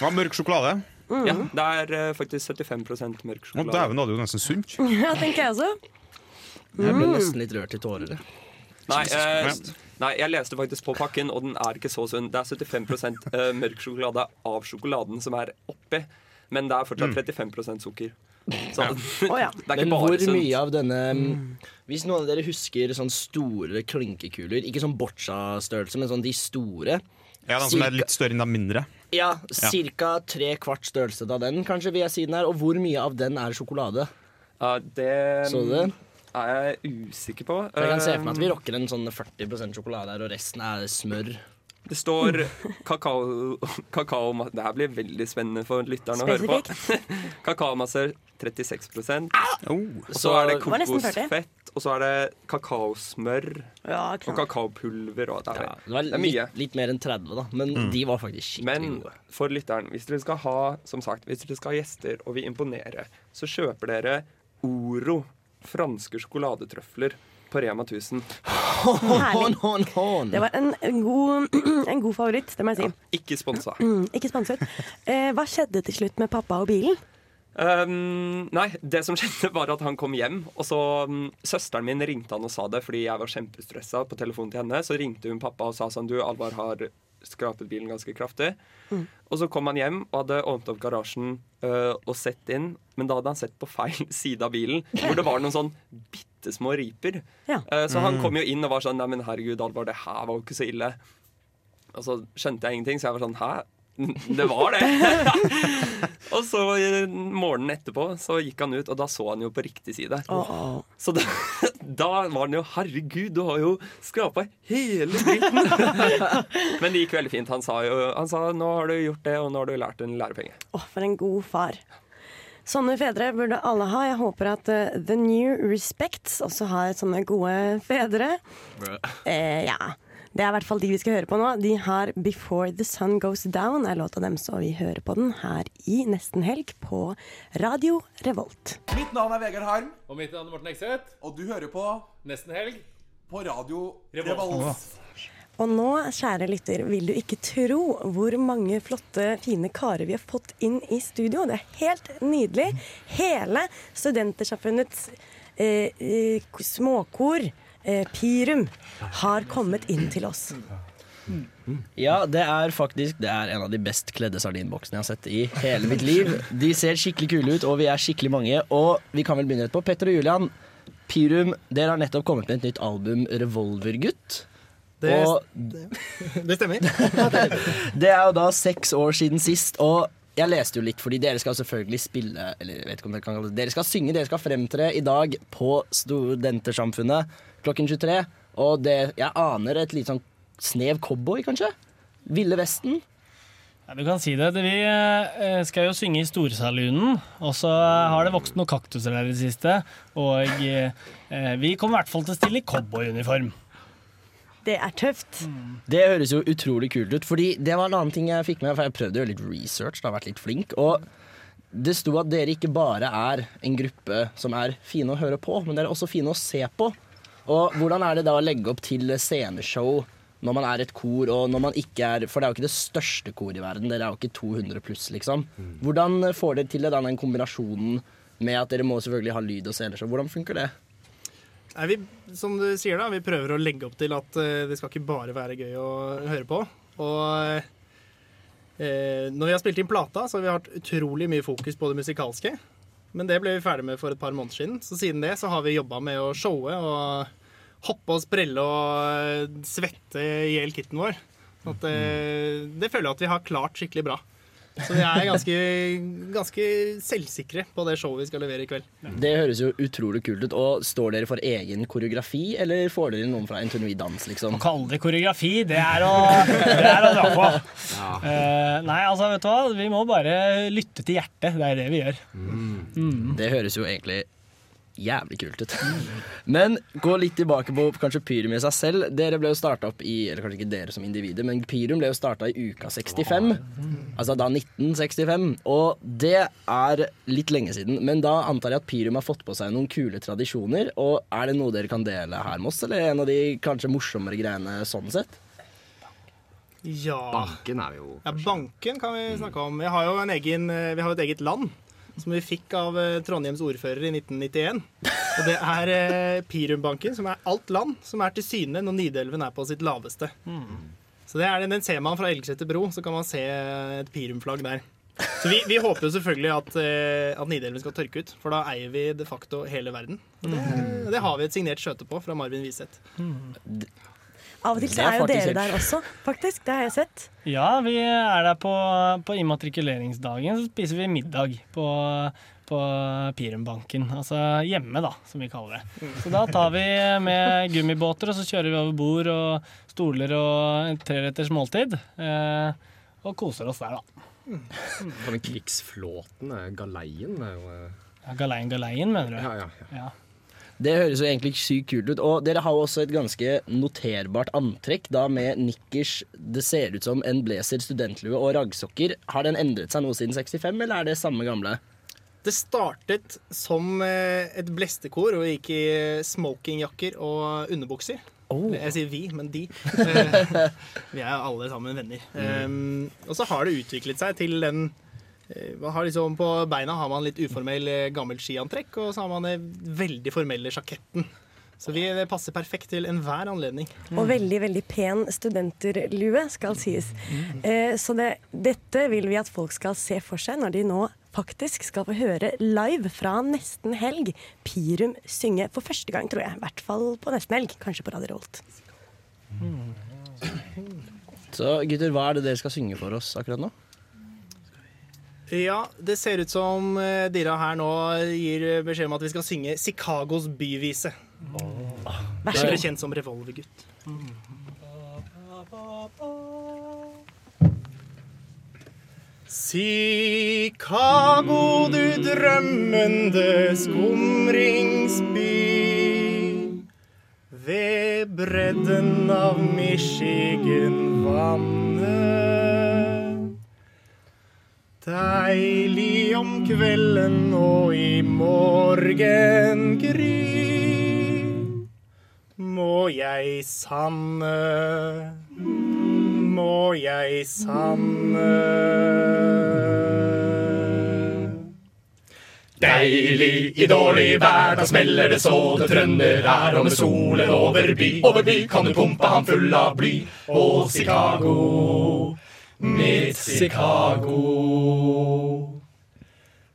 Ja, mørk sjokolade. Ja, Det er eh, faktisk 75 mørk sjokolade sjokolade. Dæven, da er det jo nesten sunt. ja, tenker jeg også. Jeg ble Mm. nesten litt rørt i tårer. Nei, eh. Nei, jeg leste faktisk på pakken, og den er ikke så sunn. Det er 75 eh, mørk sjokolade av sjokoladen som er oppi. Men det er fortsatt Mm. 35% sukker. Så oh, ja. det er Men ikke hvor bare sunt. mye av denne Hvis noen av dere husker sånne store klinkekuler, ikke sånn boccia-størrelse, men sånn de store Ja, Den som er litt større enn den mindre. Ja, ca. tre kvart størrelse av den, kanskje, vil jeg si den er. Og hvor mye av den er sjokolade? Uh, det Så du det? Er jeg usikker på. For jeg kan se for meg at vi Um, rocker en sånn 40% sjokolade her, og resten er smør. Det står kakao, kakao Det her blir veldig spennende for lytterne å høre på. Kakaomasser 36% Så er det Det var nesten 40. kokosfett, og så er det kakaosmør Ja, og kakaopulver. Og det, er, Ja, det var det er mye. litt, litt mer enn 30, da. Men de var faktisk skikkelig Men gode. for lytteren, hvis dere skal ha som sagt, hvis dere skal ha gjester og vil imponere, så kjøper dere Oro franske sjokoladetrøfler på Rema 1000. Hån, Hån, hån. Det var en, en, god, en god favoritt, det må jeg si. Ikke sponsa. Mm, ikke sponset. Eh, hva skjedde til slutt med pappa og bilen? Um, nei, det som skjedde var at han kom hjem, og så um, søsteren min ringte han og sa det fordi jeg var kjempestressa på telefonen til henne. Så ringte hun pappa og sa sånn Du, Alvar har skrapet bilen ganske kraftig. Mm. Og så kom han hjem og hadde åpnet opp garasjen øh, og sett inn, men da hadde han sett på feil side av bilen, hvor det var noen sånn bitte små riper. Ja. Uh, så han Mm. kom jo inn og var sånn Nei, men herregud, Alvar, det her var jo ikke så ille. Og så skjønte jeg ingenting, så jeg var sånn Hæ? Det var det! og så morgenen etterpå så gikk han ut, og da så han jo på riktig side. Så da, da var han jo Herregud, du har jo skrapa hele dritten! Men det gikk veldig fint. Han sa jo han sa, nå har du gjort det, og nå har du lært en lærepenge. Å, for en god far. Sånne fedre burde alle ha. Jeg håper at uh, The New Respects også har sånne gode fedre. Eh, ja. Det er i hvert fall de vi skal høre på nå. De har 'Before The Sun Goes Down' er låta deres, og vi hører på den her i Nesten Helg på Radio Revolt. Mitt navn er Vegard Harm. Og mitt navn er Morten Ekseth. Og du hører på Nesten helg. På Radio Revolt. Revolt. Og nå, kjære lytter, vil du ikke tro hvor mange flotte, fine karer vi har fått inn i studio. Det er helt nydelig. Hele Studentersamfunnets eh, eh, småkor, eh, Pirum, har kommet inn til oss. Ja, det er faktisk Det er en av de best kledde sardinboksene jeg har sett i hele mitt liv. De ser skikkelig kule ut, og vi er skikkelig mange. Og vi kan vel begynne rett på. Petter og Julian, Pirum, dere har nettopp kommet med et nytt album, 'Revolvergutt'. Det- og Det stemmer. det er jo da seks år siden sist, og jeg leste jo litt, fordi dere skal selvfølgelig spille Eller jeg vet ikke om dere kan kalle det Dere skal synge, dere skal fremtre i dag på Studentersamfunnet klokken 23. Og det, jeg aner et litt sånn snev cowboy, kanskje? Ville Vesten? Ja, du kan si det. Vi eh, skal jo synge i Storsalunen, og så har det vokst noen kaktuser der i det siste. Og eh, vi kommer i hvert fall til å stille i cowboyuniform. Det er tøft. Det høres jo utrolig kult ut, fordi det var en annen ting jeg fikk med, for jeg prøvde å gjøre litt research, da har vært litt flink, og det sto at dere ikke bare er en gruppe som er fine å høre på, men dere er også fine å se på. Og hvordan er det da å legge opp til sceneshow når man er et kor, og når man ikke er For det er jo ikke det største koret i verden, dere er jo ikke 200 pluss, liksom. Hvordan får dere til det, da, den kombinasjonen med at dere må selvfølgelig ha lyd og sceneshow? Hvordan funker det? Nei, vi, som du sier da, vi prøver å legge opp til at uh, det skal ikke bare være gøy å høre på. Og uh, når vi har spilt inn plata, så har vi hatt utrolig mye fokus på det musikalske. Men det ble vi ferdig med for et par måneder siden. Så siden det så har vi jobba med å showe og hoppe og sprelle og eh, svette i hjel kitten vår. Så at, uh, det føler jeg at vi har klart skikkelig bra. Så vi er ganske, ganske selvsikre på det showet vi skal levere i kveld. Det høres jo utrolig kult ut. Og Står dere for egen koreografi, eller får dere noen fra NTNUI Dans? liksom? Å kalle det koreografi, det er å, det er å dra på. Eh, nei, altså, vet du hva? Vi må bare lytte til hjertet. Det er det vi gjør. Mm. Det høres jo egentlig jævlig kult ut. Men gå litt tilbake på kanskje Pyrum i seg selv. Dere ble jo starta opp i Eller kanskje ikke dere som individer, men Pyrum ble jo starta i uka 65. Altså da 1965. Og det er litt lenge siden. Men da antar jeg at Pyrum har fått på seg noen kule tradisjoner. Og er det noe dere kan dele her med oss, eller en av de kanskje morsommere greiene sånn sett? Ja. Banken er jo Ja, banken kan vi snakke om. Vi har jo en egen, eh, vi har jo et eget land som vi fikk av eh, Trondheims ordfører i 1991. Og det er eh, Pirumbanken, som er alt land, som er til syne når Nidelven er på sitt laveste. Så det er den, den ser man fra Elgseter bro, så kan man se et Pirum-flagg der. Så vi, vi håper jo selvfølgelig at, eh, at Nidelven skal tørke ut, for da eier vi de facto hele verden. Og det, det har vi et signert skjøte på fra Marvin Wiseth. Av og til Det så er er jo dere der også, faktisk. Det har jeg sett. Ja, vi er der på, på immatrikuleringsdagen. Så spiser vi middag på, på Pirumbanken. Altså hjemme, da, som vi kaller det. Så da tar vi med gummibåter, og så kjører vi over bord og stoler og et treretters måltid. Eh, og koser oss der, da. På den krigsflåten, eh, galeien, er jo eh, Ja, Galeien Galeien, mener du? Ja, ja, ja. Det høres jo egentlig sykt kult ut. Og dere har jo også et ganske noterbart antrekk, da med nikkers Det ser ut som en blazer, studentlue og raggsokker. Har den endret seg noe siden 65, eller er det samme gamle? Det startet som eh, et blestekor og gikk i smokingjakker og underbukser. Jeg sier vi, men de. Eh, vi er alle sammen venner. Um, og så har det utviklet seg til den man har liksom På beina har man litt uformell eh, gammelt skiantrekk, og så har man den veldig formelle sjaketten. Så vi, det passer perfekt til enhver anledning. Og veldig, veldig pen studenterlue, skal sies. Eh, så det, dette vil vi at folk skal se for seg når de nå faktisk skal få høre live fra nesten helg Pirum synge for første gang, tror jeg. I hvert fall på nesten helg. Kanskje på Radio Revolt. Så gutter, hva er det dere skal synge for oss akkurat nå? Ja, det ser ut som eh, dere her nå gir beskjed om at vi skal synge Chicagos byvise. Så er god. kjent som Revolvergutt. Chicago, du drømmende skumringsby. Ved bredden av Michigan-vannet. Deilig om kvelden og i morgengry. Må jeg sanne, må jeg sanne. Deilig i dårlig vær, da smeller det så det trønner her. Og med solen over by, over by kan du pumpe han full av bly. Og Chicago, mitt Chicago.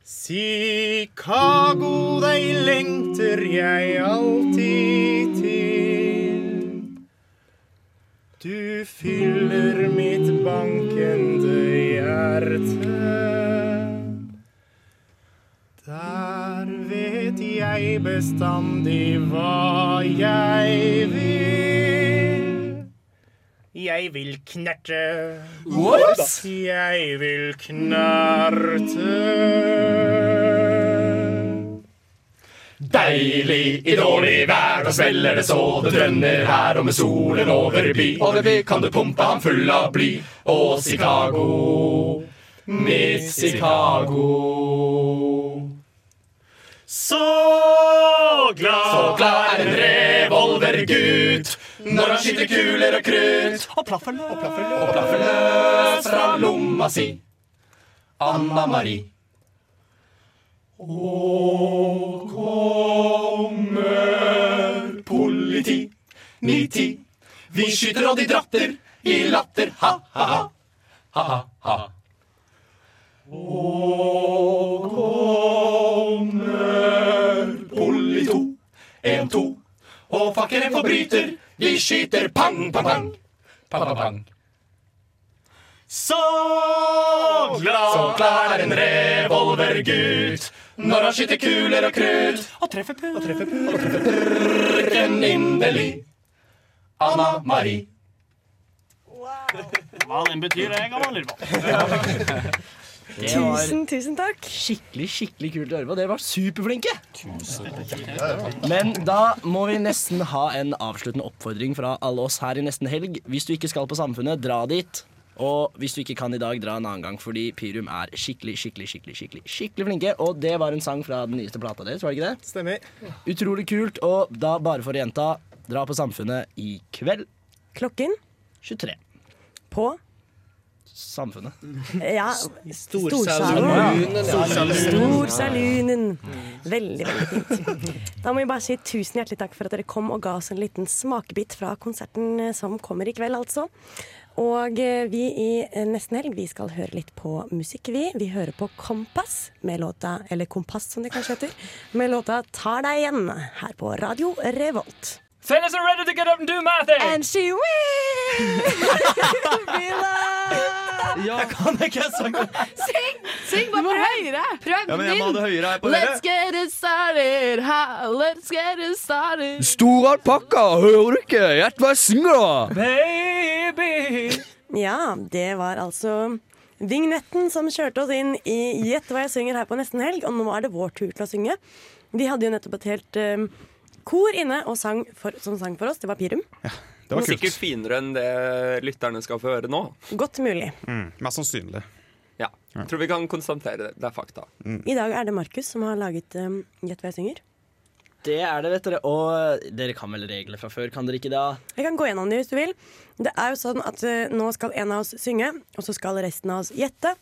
Chicago, deg lengter jeg alltid til. Du fyller mitt bankende hjerte. Der vet jeg bestandig hva jeg vil. Jeg vil knerte. What? Jeg vil knerte. Deilig i dårlig vær, da smeller det så det drønner her. Og med solen over by, over by kan du pumpe ham full av bly. Og Chicago, mitt Chicago. Så glad, Så glad er en revolvergutt når han skyter kuler og krutt. Og plaffer løs, og plaffer Og plaffer løs fra lomma si. Anna Marie. Og kommer politi. Ni-ti. Vi skyter og de dratter i latter. Ha-ha-ha. Ha-ha-ha. Og kommer polito. En, to. Og fakker en forbryter. Vi skyter pang, pang, pang. Pang, pang, pang. Så glad, Så glad er en revolvergutt når han skyter kuler og krutt. Og treffer putt. Og treffer putt. Og treffer purken inderlig. Anna Marie. Hva den betyr, jeg kan man lure på. Det var Tusen, tusen takk. skikkelig skikkelig kult å høre på. Dere var superflinke. Men da må vi nesten ha en avsluttende oppfordring fra alle oss her i nesten helg. Hvis du ikke skal på Samfunnet, dra dit. Og hvis du ikke kan i dag, dra en annen gang, fordi Pyrum er skikkelig skikkelig, skikkelig, skikkelig, skikkelig flinke. Og det var en sang fra den nyeste plata deres, var det ikke det? Stemmer. Utrolig kult. Og da, bare for å gjenta, dra på Samfunnet i kveld. Klokken? 23. På? Samfunnet. Ja, Storsalunen. Storsalunen. Veldig, veldig fint. Da må vi bare si tusen hjertelig takk for at dere kom og ga oss en liten smakebit fra konserten eh, som kommer i kveld, altså. Og eh, vi i eh, Nesten Helg vi skal høre litt på musikk, vi. Vi hører på Kompass med låta Eller Kompass, som det kanskje heter. Med låta 'Tar deg igjen' her på Radio Revolt. Fellas are ready to get up and do my thing! And she will be loved. Ja, kan ikke sange? Syng! Syng bare høyere! Prøv Ja, men jeg må ha det høyere her på dere. Let's get it started, ha, let's get it started. Stor alpakka, hører du ikke? Gjett hva jeg synger, da! Baby! Ja, det var altså vignetten som kjørte oss inn i Gjett hva jeg synger her på nesten helg, og nå er det vår tur til å synge. Vi hadde jo nettopp et helt eh, kor inne og sang for, som sang for oss. Det var Pirum. Det var sikkert finere enn det lytterne skal få høre nå. Godt mulig. Mm, mest sannsynlig. Ja. Jeg tror vi kan konstatere det. Det er fakta. I dag er det Markus som har laget Gjett hva jeg synger. Det er det, vet dere. Og dere kan vel reglene fra før, kan dere ikke da? Jeg kan gå gjennom det hvis du vil. Det er jo sånn at uh, Nå skal en av oss synge, og så skal resten av oss gjette.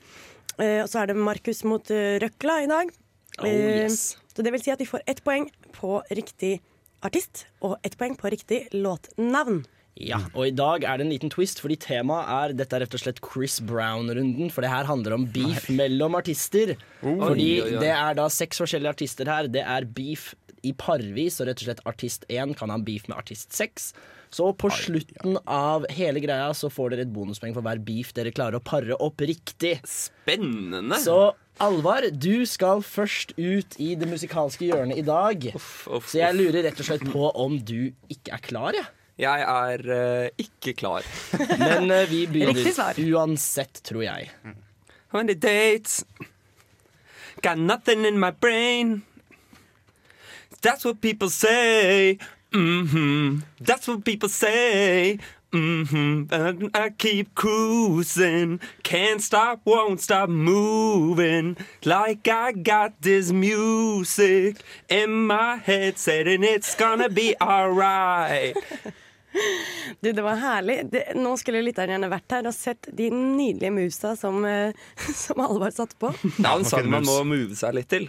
Uh, og så er det Markus mot uh, Røkla i dag. Oh, Eh, yes. Så det vil si at vi får ett poeng på riktig artist og ett poeng på riktig låtnavn. Ja, og i dag er det en liten twist, fordi temaet er Dette er rett og slett Chris Brown-runden. For det her handler om beef mellom artister. Fordi Oi, oi, det er da seks forskjellige artister her. Det er beef i parvis, og rett og slett artist 1 kan ha beef med artist 6. Så på slutten av hele greia så får dere et bonuspoeng for hver beef dere klarer å pare opp riktig. Spennende! Så Alvar, du skal først ut i det musikalske hjørnet i dag. Så jeg lurer rett og slett på om du ikke er klar, jeg. Jeg er uh, ikke klar. Men uh, vi begynner uansett, tror jeg. When the dates? Got nothing in my brain. That's what people say. hmm That's what people say. Hmm And I keep cruising. Can't stop, won't stop moving. Like I got this music in my head, saying it's gonna be alright. Du, det var herlig. Det, nå skulle lytteren gjerne vært her og sett de nydelige musa som, eh, som Alvar satte på. Det er en sang man må move seg litt til.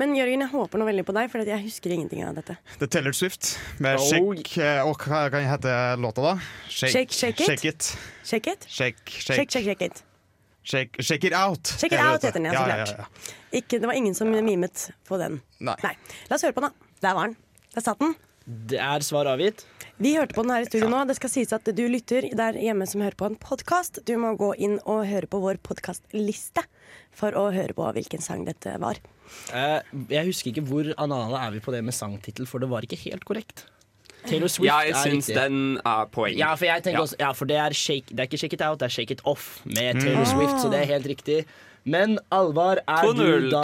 Men Jørgen, jeg håper noe veldig på deg, for jeg husker ingenting av dette. Det er Taylor Swift med Oh. Shake eh, Og hva kan hete låta, da? Shake, shake it. Shake it. Shake it? Shake, Shake, shake, shake it. Shake, shake it out. Shake it out heter den, ja, så ja, ja, ja. Ikke, det var ingen som mimet på den. Nei. La oss høre på den, da. Der var den. Der satt den. Det er svar avgitt. Vi hørte på den her i studio nå. Det skal sies at du lytter der hjemme som hører på en podkast. Du må gå inn og høre på vår podkastliste for å høre på hvilken sang dette var. Eh, jeg husker ikke hvor anale er vi på det med sangtittel, for det var ikke helt korrekt. Taylor Swift Jeg er syns den er poeng. Ja, for jeg Ja. også, ja, for det er, shake, det er ikke Shake It Out, det er Shake It Off med Taylor Mm. Swift, så det er helt riktig. Men Alvar, er du da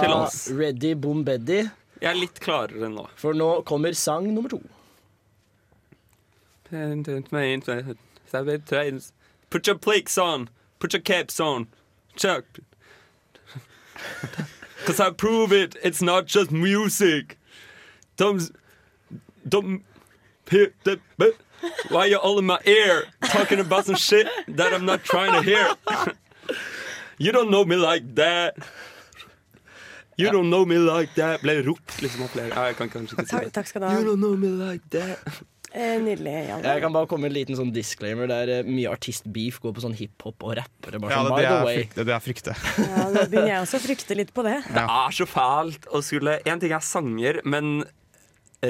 ready, boom beddy? Jeg er litt klarere nå. For nå kommer sang nummer to. Put your plates on. Put your caps on. Chuck. Cause I prove it. It's not just music. Don't, don't. Why you all in my ear talking about some shit that I'm not trying to hear? you don't know me like that. You don't know me like that. Ble ropt liksom av flere. Jeg kan kanskje ikke si det. takk skal du ha. You don't know me like that. Eh, Jan. Jeg kan bare komme med en liten sånn disclaimer der eh, mye artistbeef går på sånn hiphop og rappere. Bare Ja, sånn, det, by er the way. jeg frykter, det er frykte. Ja, nå begynner jeg også å frykte litt på det. Det er så fælt å skulle En ting er sanger, men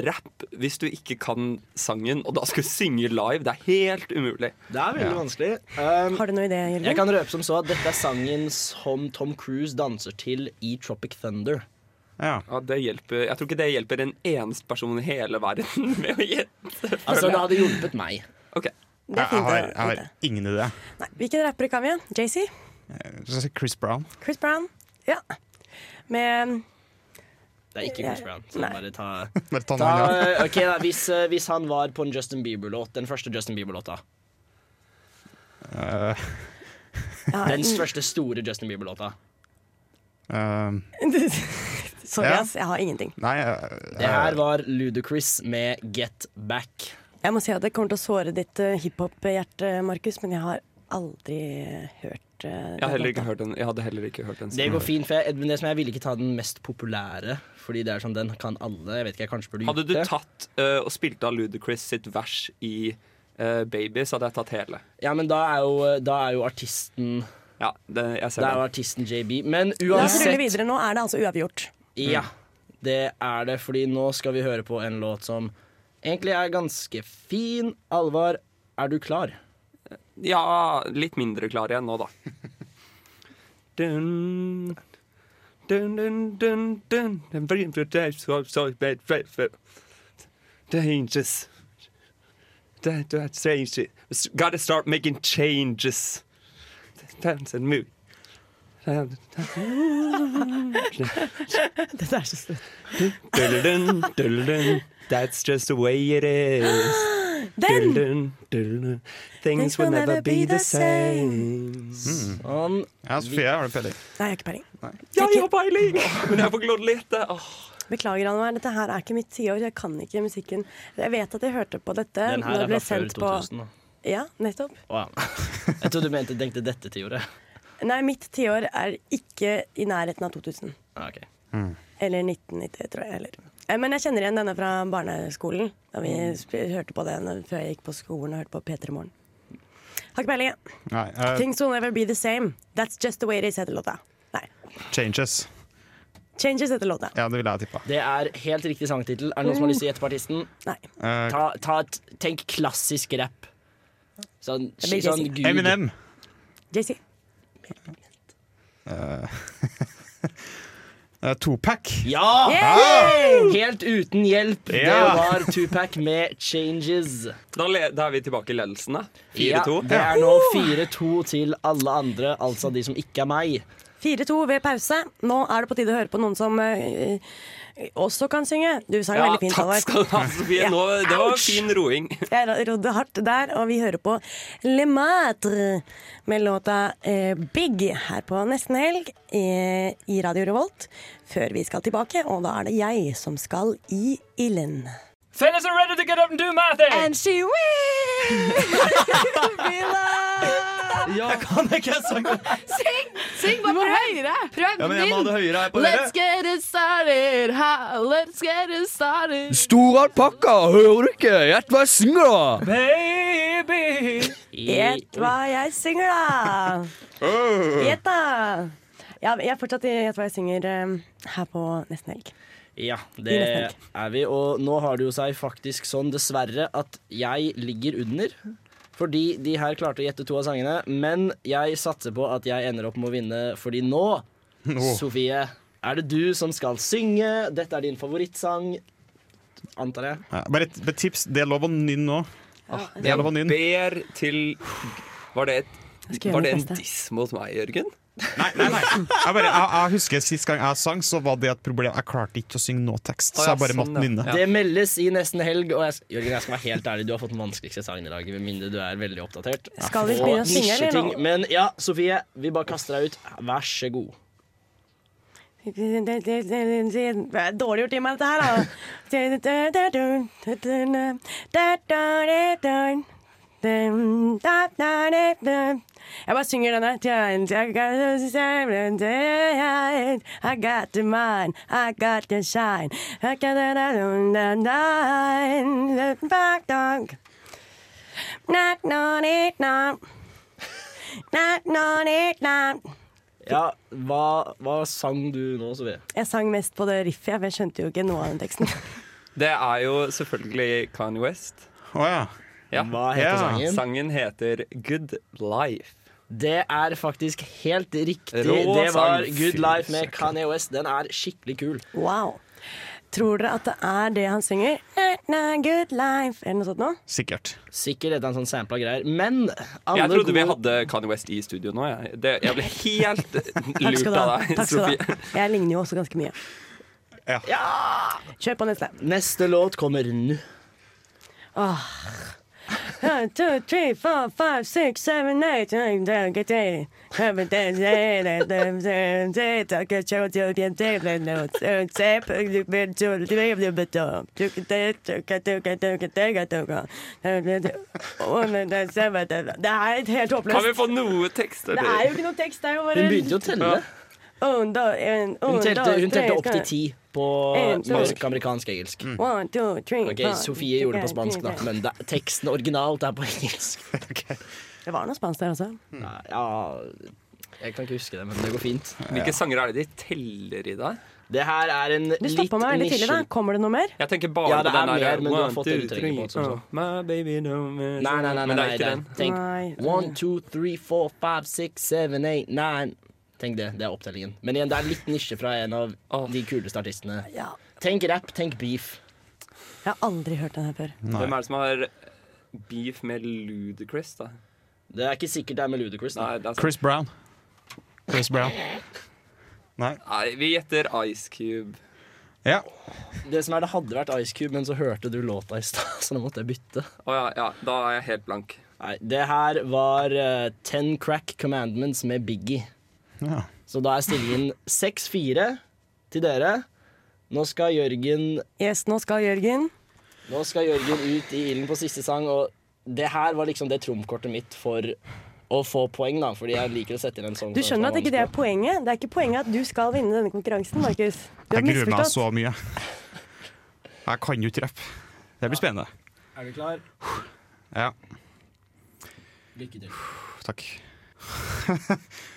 rapp hvis du ikke kan sangen, og da skal du synge live, det er helt umulig. Det er veldig vanskelig. Um, Har du noe idé, Jørgen? Jeg kan røpe som så at dette er sangen som Tom Cruise danser til i Tropic Thunder. Ja. det hjelper Jeg tror ikke det hjelper en eneste person i hele verden med å gjette. Altså, det hadde hjulpet meg. Okay. Er fint jeg, har, jeg har ingen idé. Nei, hvilken rapper kan vi? JC? Skal Chris Brown. Chris Brown? Ja. Med Det er ikke Chris Brown. Så Nei. bare ta, Bare ta ta ja. eh, ok da, hvis, eh, hvis han var på en Justin Bieber-låt, den første Justin Bieber-låta. uh. Den første store Justin Bieber-låta. eh, Sorry, ass. Jeg har ingenting. nei eh, Det her var Ludacris med Get Back. Jeg må si at det kommer til å såre ditt uh, hiphop-hjerte, Markus, men jeg har aldri hørt uh, Jeg, ikke hørt den, jeg hadde heller ikke hørt den. Det går fint, for jeg, men det som jeg ville ikke ta den mest populære, fordi det er sånn, den kan alle. Jeg vet ikke, jeg kanskje burde gjort Hadde du tatt uh, og spilt av Ludacris sitt vers i uh, Baby, så hadde jeg tatt hele. Ja, men da er jo, da er jo artisten Ja, det, jeg ser Da er jo artisten JB. Men La oss rulle uansett videre. Nå er det altså uavgjort. Ja, det er det, fordi nå skal vi høre på en låt som egentlig er ganske fin. Alvar, er du klar? Ja, litt mindre klar igjen nå, da. Dun, dun, dun, dun, dun. Dangerous. That, that's strange. Gotta start making changes. Dance and move. Dette er så søtt. That's just the way it is. Den! Things will never be the same. Sånn. Ja, Sofie, har du peiling? Nei, jeg har ikke peiling. Ja, jeg har peiling! Men jeg får ikke lov til å lete. Åh. Beklager, Anne, dette her er ikke mitt tiår. Jeg kan ikke musikken. Jeg vet at jeg hørte på dette Den her når det er fra før sendt på 2000. Da. Ja, nettopp. Wow. Jeg trodde du mente tenkte dette tiåret. Nei, mitt tiår er ikke i nærheten av 2000. Ah, Mm. Eller 1990, tror jeg. Eller. Eh, Men jeg kjenner igjen denne fra barneskolen. Da vi sp- hørte på den før jeg gikk på skolen og hørte på P3 Morgen. Har ikke peiling. jeg. Eh, Things will never be the same. That's just the way it is, heter låta. Nei. changes. Changes heter låta. Ja, det ville jeg tippa. Det er helt riktig sangtittel. Er det noen som har lyst til å gjette på artisten? Nei. Eh, Ta, ta, et- tenk klassisk rap. Sånn, sånn Jay-Z. Eminem. JC. Eh, Topac. Tupac. Ja! Yeah! Helt uten hjelp. Det Ja. var Tupac med 'Changes'. Da, le- da er vi tilbake i ledelsen, da. 4-2. det er nå 4-2 til alle andre, altså de som ikke er meg. 4-2 ved pause. Nå er det på tide å høre på noen som eh, også kan synge. Du sang veldig fint, takk skal du ha, Sofie. Ja. Nå, det var Ouch! fin roing. Jeg rodde hardt der, og vi hører på Le Matre med låta eh, Big her på Nesten Helg eh, i Radio Revolt. Før vi skal tilbake, og da er det jeg som skal i ilden. Fellas are ready to get up and do my thing. And she will be loved. Jeg kan ikke sangen. Syng! Syng bare prøv høyere! Prøv Ja, men jeg må ha det høyere her på Let's get it started, ha, let's get it started. Stor alpakka, hører du ikke? Gjett hva jeg synger, da! Baby. Gjett hva jeg synger, da! Gjett, da! Ja, jeg er fortsatt i Gjett hva jeg synger eh, her på Nesten Helg. Ja, det er vi. Og nå har det jo seg faktisk sånn, dessverre, at jeg ligger under. Fordi de her klarte å gjette to av sangene. Men jeg satser på at jeg ender opp med å vinne, fordi nå, Nå. Sofie, er det du som skal synge. Dette er din favorittsang, antar jeg. Ja, bare et et tips. Det er lov å nynne nå. Det er lov å Jeg nynne. ber til Var det, et, var det en diss mot meg, Jørgen? Nei, nei, nei. Jeg, bare, jeg, jeg husker Sist gang jeg sang, så var det et problem. Jeg klarte ikke å synge noe tekst, så jeg bare sånn, måtte nynne. Ja. Det meldes i nesten helg, og jeg, Jørgen, jeg skal være helt ærlig, du har fått den vanskeligste sangen i dag, med mindre du er veldig oppdatert. Skal vi begynne å synge, eller Noe? Men ja, Sofie, vi bare kaster deg ut. Vær så god. Det er dårlig gjort i meg, dette her, da. Jeg bare synger denne. I got the mind, I got the shine. I got the back dog. Not, not, it, not. Not, not, it, not. Ja, hva, hva sang du nå, Sofie? Jeg sang mest på det riffet, for jeg skjønte jo ikke noe av den teksten. Det er jo selvfølgelig Kanye West. Å ja. Ja. Hva heter Ja. sangen? Sangen heter Good Life. Det er faktisk helt riktig. Rå det var sang. Good Life med. Kanye West. Den er skikkelig kul. Wow. Tror dere at det er det han synger? Good life, eller noe sånt noe? Sikkert. Sikkert dette er en sånn sampla greier. Men alle Jeg trodde vi hadde Kanye West i studio nå. Jeg, det, jeg ble helt lurt av deg, Takk skal Sofie. ha. Jeg ligner jo også ganske mye. Ja. Kjør på neste. Neste låt kommer nå. Åh. One, two, three, four, five, six, seven, eight, det er helt er Kan vi få noe tekst? Det er jo ikke noe tekst, det er jo bare Hun begynte jo å telle. En, Hun telte, hun telte opp til ti på En, spansk, amerikansk, engelsk. One, two, three, Ok, Sofie gjorde det på spansk, da, men da, teksten originalt er på engelsk. Det var noe spansk der også. Nei, ja Jeg kan ikke huske det, men det går fint. Hvilke sanger er det de teller i der? Det her er en Du stoppa meg veldig tidlig. da Kommer det noe mer? Jeg tenker bare Ja, det den er mer, men du har fått du på, sånn, oh, My baby no. Nei, nei, nei, nei, det er ikke nei, den. Tenk one, two, three, four, five, six, seven, eight, nine. Tenk det. Det er opptellingen. Men igjen, det er litt nisje fra en av de kuleste artistene. Ja. Tenk rap, tenk beef. Jeg har aldri hørt den her før. Hvem er det som har beef med Ludacris, da? Det er ikke sikkert det er med Ludacris. Da. Nei, det er. Chris Brown. Chris Brown. Nei. Nei, vi gjetter Ice Cube. Ja. Det som er, det hadde vært Ice Cube, men så hørte du låta i stad, så nå måtte jeg bytte. Å ja, ja, da er jeg helt blank. Nei, det her var uh, Ten Crack Commandments med Biggie. Ja. Så da er stillingen 6-4 til dere. Nå skal Jørgen Yes, nå skal Jørgen. Nå skal Jørgen ut i ilden på siste sang, og det her var liksom det trumfkortet mitt for å få poeng, da. Fordi jeg liker å sette inn en sånn Du skjønner at ikke det er poenget? Det er ikke poenget at du skal vinne denne konkurransen, Markus. Du Jeg gruer meg så mye. Jeg kan jo ikke rappe. Det blir spennende. Er du klar? Ja, Lykke til. takk.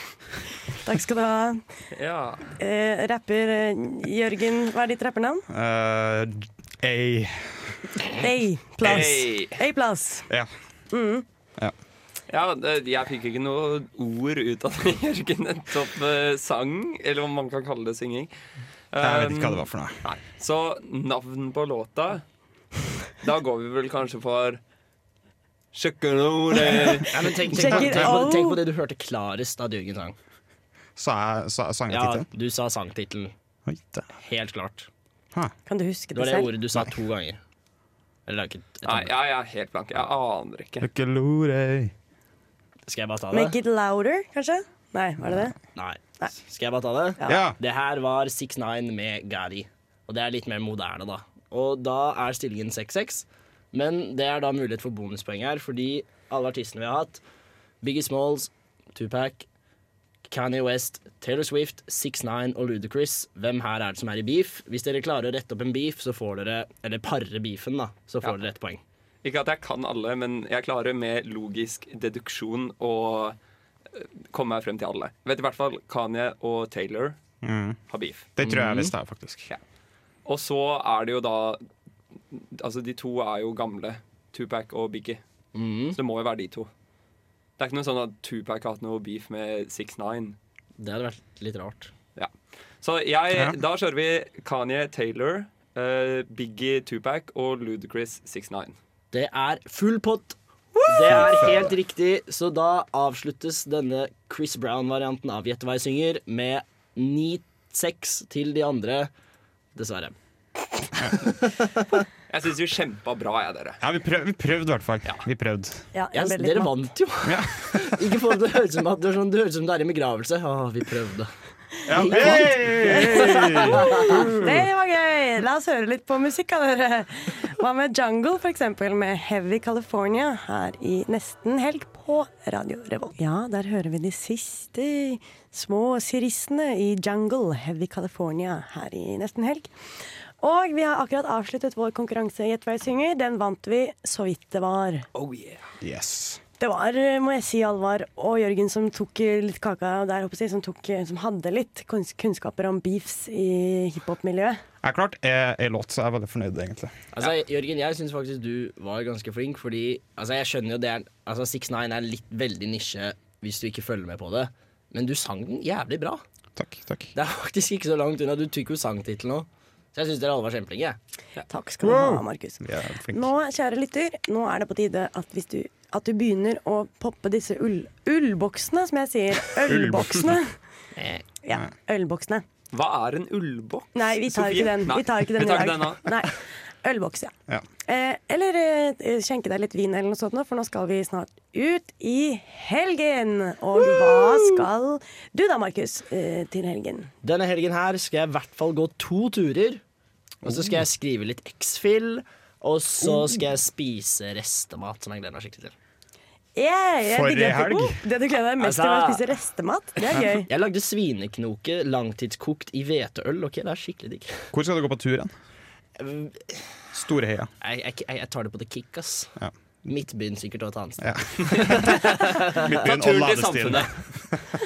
Takk skal du ha. Ja. Eh, rapper eh, Jørgen, hva er ditt rappernavn? Uh, A. A-plass. A, A-plass. Ja. Mm. ja. Ja, jeg fikk ikke noe ord ut av det Jørgen nettopp topp sang, eller om man kan kalle det synging. Jeg vet ikke hva det var for noe. Nei. Så navn på låta Da går vi vel kanskje for Kjøkkenore Ja, men tenk, tenk, på, tenk, tenk på det du hørte klarest da Jørgen sang. Sa jeg sa, sang Ja, du sa sangtittelen. Helt klart. Kan du huske Det det var det selv? ordet du sa to ganger. Eller ikke Nei, jeg er helt blank. Jeg aner ikke. Kjøkkenore. Skal jeg bare ta det? Make it louder, kanskje? Nei, var det det? Nei. Skal jeg bare ta det? Ja. Det her var 6-9 med Gary. Og det er litt mer moderne, da. Og da er stillingen 6-6. Men det er da mulighet for bonuspoeng her, fordi alle artistene vi har hatt, Biggie Smalls, Tupac, Kanye West, Taylor Swift, 6-9 og Ludacris. Hvem her er det som er i beef? Hvis dere klarer å rette opp en beef, så får dere Eller pare beefen, da. Så får Ja. dere ett poeng. Ikke at jeg kan alle, men jeg klarer med logisk deduksjon å eh, komme meg frem til alle. Vet i hvert fall Kanye og Taylor Mm. har beef. Det tror jeg visst det er, faktisk. Ja. Og så er det jo da Altså, de to er jo gamle. Tupac og Biggie. Så det må jo være de to. Det er ikke noe sånn at Tupac har hatt noe beef med 6ix9ine. Det hadde vært litt rart. Ja. Så jeg, Ja. da kjører vi Kanye Taylor, uh, Biggie Tupac og Ludacris 6ix9ine. Det er full pott. Det er helt riktig, så da avsluttes denne Chris Brown-varianten av Gjett hva jeg synger med 9-6 til de andre, dessverre. Jeg syns vi kjempa bra, jeg, dere. Ja, vi, prøv, vi prøvde i hvert fall. Vi prøvde. Ja, Ja, dere vant jo. Ikke få det til å høres ut som at det er sånn, høres ut som det er i begravelse. Å, vi prøvde. Ja, Det var gøy! La oss høre litt på musikk av dere. Hva med Jungle, eksempel, med Heavy California her i nesten helg på Radio Revolt. Ja, der hører vi de siste små sirissene i Jungle, Heavy California, her i nesten helg. Og vi har akkurat avsluttet vår konkurranse Gjett hva jeg synger. Den vant vi så vidt det var. Oh yeah. Yes. Det var, må jeg si, Alvar og Jørgen som tok litt kaka der, jeg, som, tok, som hadde litt kunnskaper om beefs i hiphop-miljøet. Det er klart, jeg, jeg låt, så jeg er veldig fornøyd, egentlig. Altså, Jørgen, jeg syns faktisk du var ganske flink, fordi altså, jeg skjønner jo det er Altså, 6ix9ine er litt veldig nisje hvis du ikke følger med på det, men du sang den jævlig bra. Takk, takk. Det er faktisk ikke så langt unna. Du tok jo sangtittelen òg. Så jeg syns dere alle var kjempeflinke. Ja. Takk skal du ha, Markus. Nå, kjære lytter, nå er det på tide at, hvis du, at du begynner å poppe disse ull, ullboksene, som jeg sier. Ølboksene. Ja, ølboksene. Hva er en ullboks? Nei, vi tar Sofie? ikke den. Nei, Vi tar ikke den i dag. Nei. Ølboks, ja. Ja. Eh, eller eh, skjenke deg litt vin eller noe sånt, for nå skal vi snart ut i helgen. Og hva skal du da, Markus, eh, til helgen? Denne helgen her skal jeg i hvert fall gå to turer. Og så skal jeg skrive litt X-fill. Og så skal jeg spise restemat, som jeg gleder meg skikkelig til. Yeah, jeg For ei helg. Oh, Det du gleder deg mest til, er å spise restemat. Det er gøy. Jeg lagde svineknoke langtidskokt i hveteøl. Ok, det er skikkelig digg. Hvor skal du gå på tur hen? Storeheia. Jeg, jeg, jeg, jeg tar det på the kick, ass. Ja. Midtbyen sikkert og et annet sted. Ja. Midtbyen og ladestien.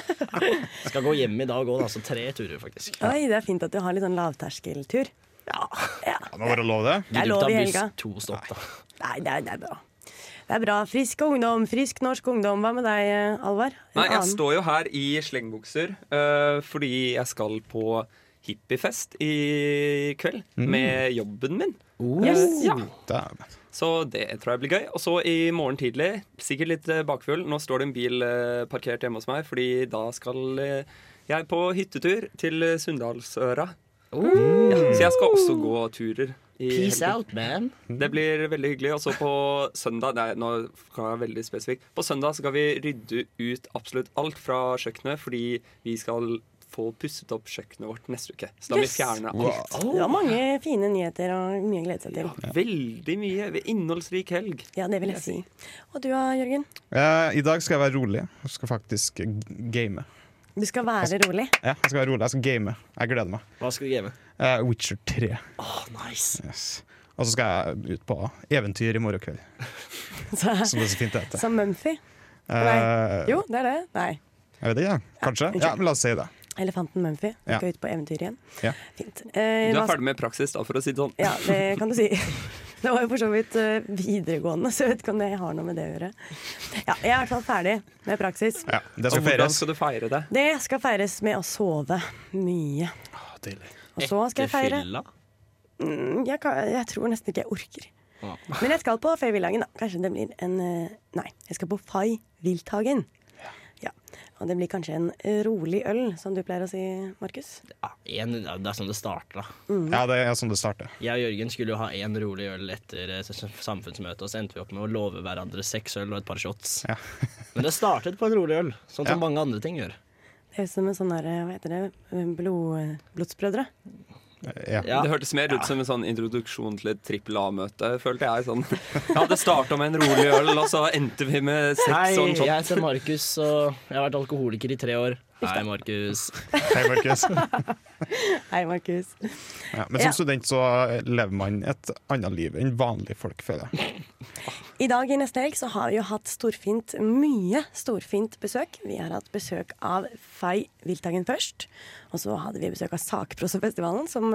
Skal gå hjem i dag òg, altså tre turer, faktisk. Oi, det er fint at du har litt sånn lavterskeltur. Ja. ja. Det var det lov, det. Det er lov i helga. To stopp, da. Nei, det er, det er bra. Det er bra. Frisk ungdom, frisk norsk ungdom. Hva med deg, Alvar? En Nei, jeg annen? står jo her i slengbukser uh, fordi jeg skal på hippiefest i kveld Mm. med jobben min. Yes. Eh, ja. Så det tror jeg blir gøy. Og så i morgen tidlig, sikkert litt eh, bakfull Nå står det en bil eh, parkert hjemme hos meg, fordi da skal jeg på hyttetur til Sunndalsøra. Oh. Ja, så jeg skal også gå turer. i Peace helgen. out, man. Det blir veldig hyggelig. Og så på søndag Nei, nå kan jeg være veldig spesifikk. På søndag skal vi rydde ut absolutt alt fra kjøkkenet, fordi vi skal få pusset opp kjøkkenet vårt neste uke. Så da yes. vi fjerner alt. alt. Det var mange fine nyheter og mye å glede seg til. Veldig mye. Innholdsrik helg. Ja, det vil jeg si. Og du da, Jørgen? Uh, I dag skal jeg være rolig. Jeg skal faktisk game. Du skal være rolig. Ja, jeg skal være rolig. Jeg skal game. Jeg gleder meg. Hva skal du game? Uh, Witcher 3. Oh, nice. Yes. Og så skal jeg ut på eventyr i morgen kveld. Så, Som det så fint heter. som Mumphy? Uh, Nei. Jo, det er det. Nei. Jeg vet ikke, kanskje? Ja, men la oss si det. Elefanten Mumphy. Ja. skal ut på eventyr igjen. Ja. Fint. Eh, Du er ferdig med praksis, da, for å si det sånn. Ja, det kan du si. Det var jo for så vidt uh, videregående, så jeg vet ikke om det har noe med det å gjøre. Ja, jeg er i hvert fall ferdig med praksis. Ja, det Og skal hvordan feires. skal du feire det? Det skal feires med å sove mye. Og så skal jeg feire fylla? mm, jeg, kan, jeg tror nesten ikke jeg orker. Men jeg skal på Føyvillagen, da. Kanskje det blir en eh, Nei, jeg skal på Fay Wilthagen. Ja. Og det blir kanskje en rolig øl, som du pleier å si, Markus. En, ja, det er sånn det starter, da. Mm. Ja, det er sånn det starter. Jeg og Jørgen skulle jo ha én rolig øl etter eh, samfunnsmøtet, og så endte vi opp med å love hverandre seks øl og et par shots. Men det startet på en rolig øl, sånn som mange andre ting gjør. Det høres ut som en sånn der, hva heter det, blod, blodsbrødre. Ja. Det hørtes mer ut som en sånn introduksjon til et trippel A-møte, følte jeg. Sånn. Ja, det starta med en rolig øl, og så endte vi med Hei, seks sånn jeg heter Markus, og jeg har vært alkoholiker i tre år. Hei, Markus. Hei, Markus. Hei, Markus. Ja, men som Ja. student så lever man et annet liv enn vanlige folk, føler jeg. I dag i neste helg så har vi jo hatt storfint, mye storfint besøk. Vi har hatt besøk av Fay Wilthagen først. Og så hadde vi besøk av Sakprosafestivalen, som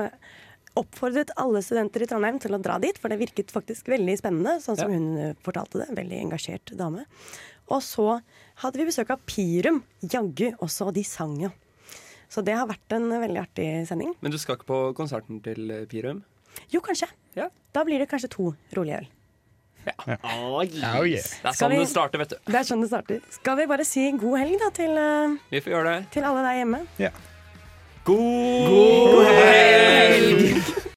oppfordret alle studenter i Trondheim til å dra dit. For det virket faktisk veldig spennende, sånn som hun eh, fortalte det. Veldig engasjert dame. Og så hadde vi besøk av Pirum. Jaggu også, og de sang jo. Så det har vært en veldig artig sending. Men du skal ikke på konserten til eh, Pirum? Jo, kanskje. Da blir det kanskje to rolige øl. Oh, Det er sånn vi- det starter, vet du. Det er sånn det starter. Skal vi bare si god helg da til, eh, Vi får gjøre det. til alle der hjemme? Ja. God helg!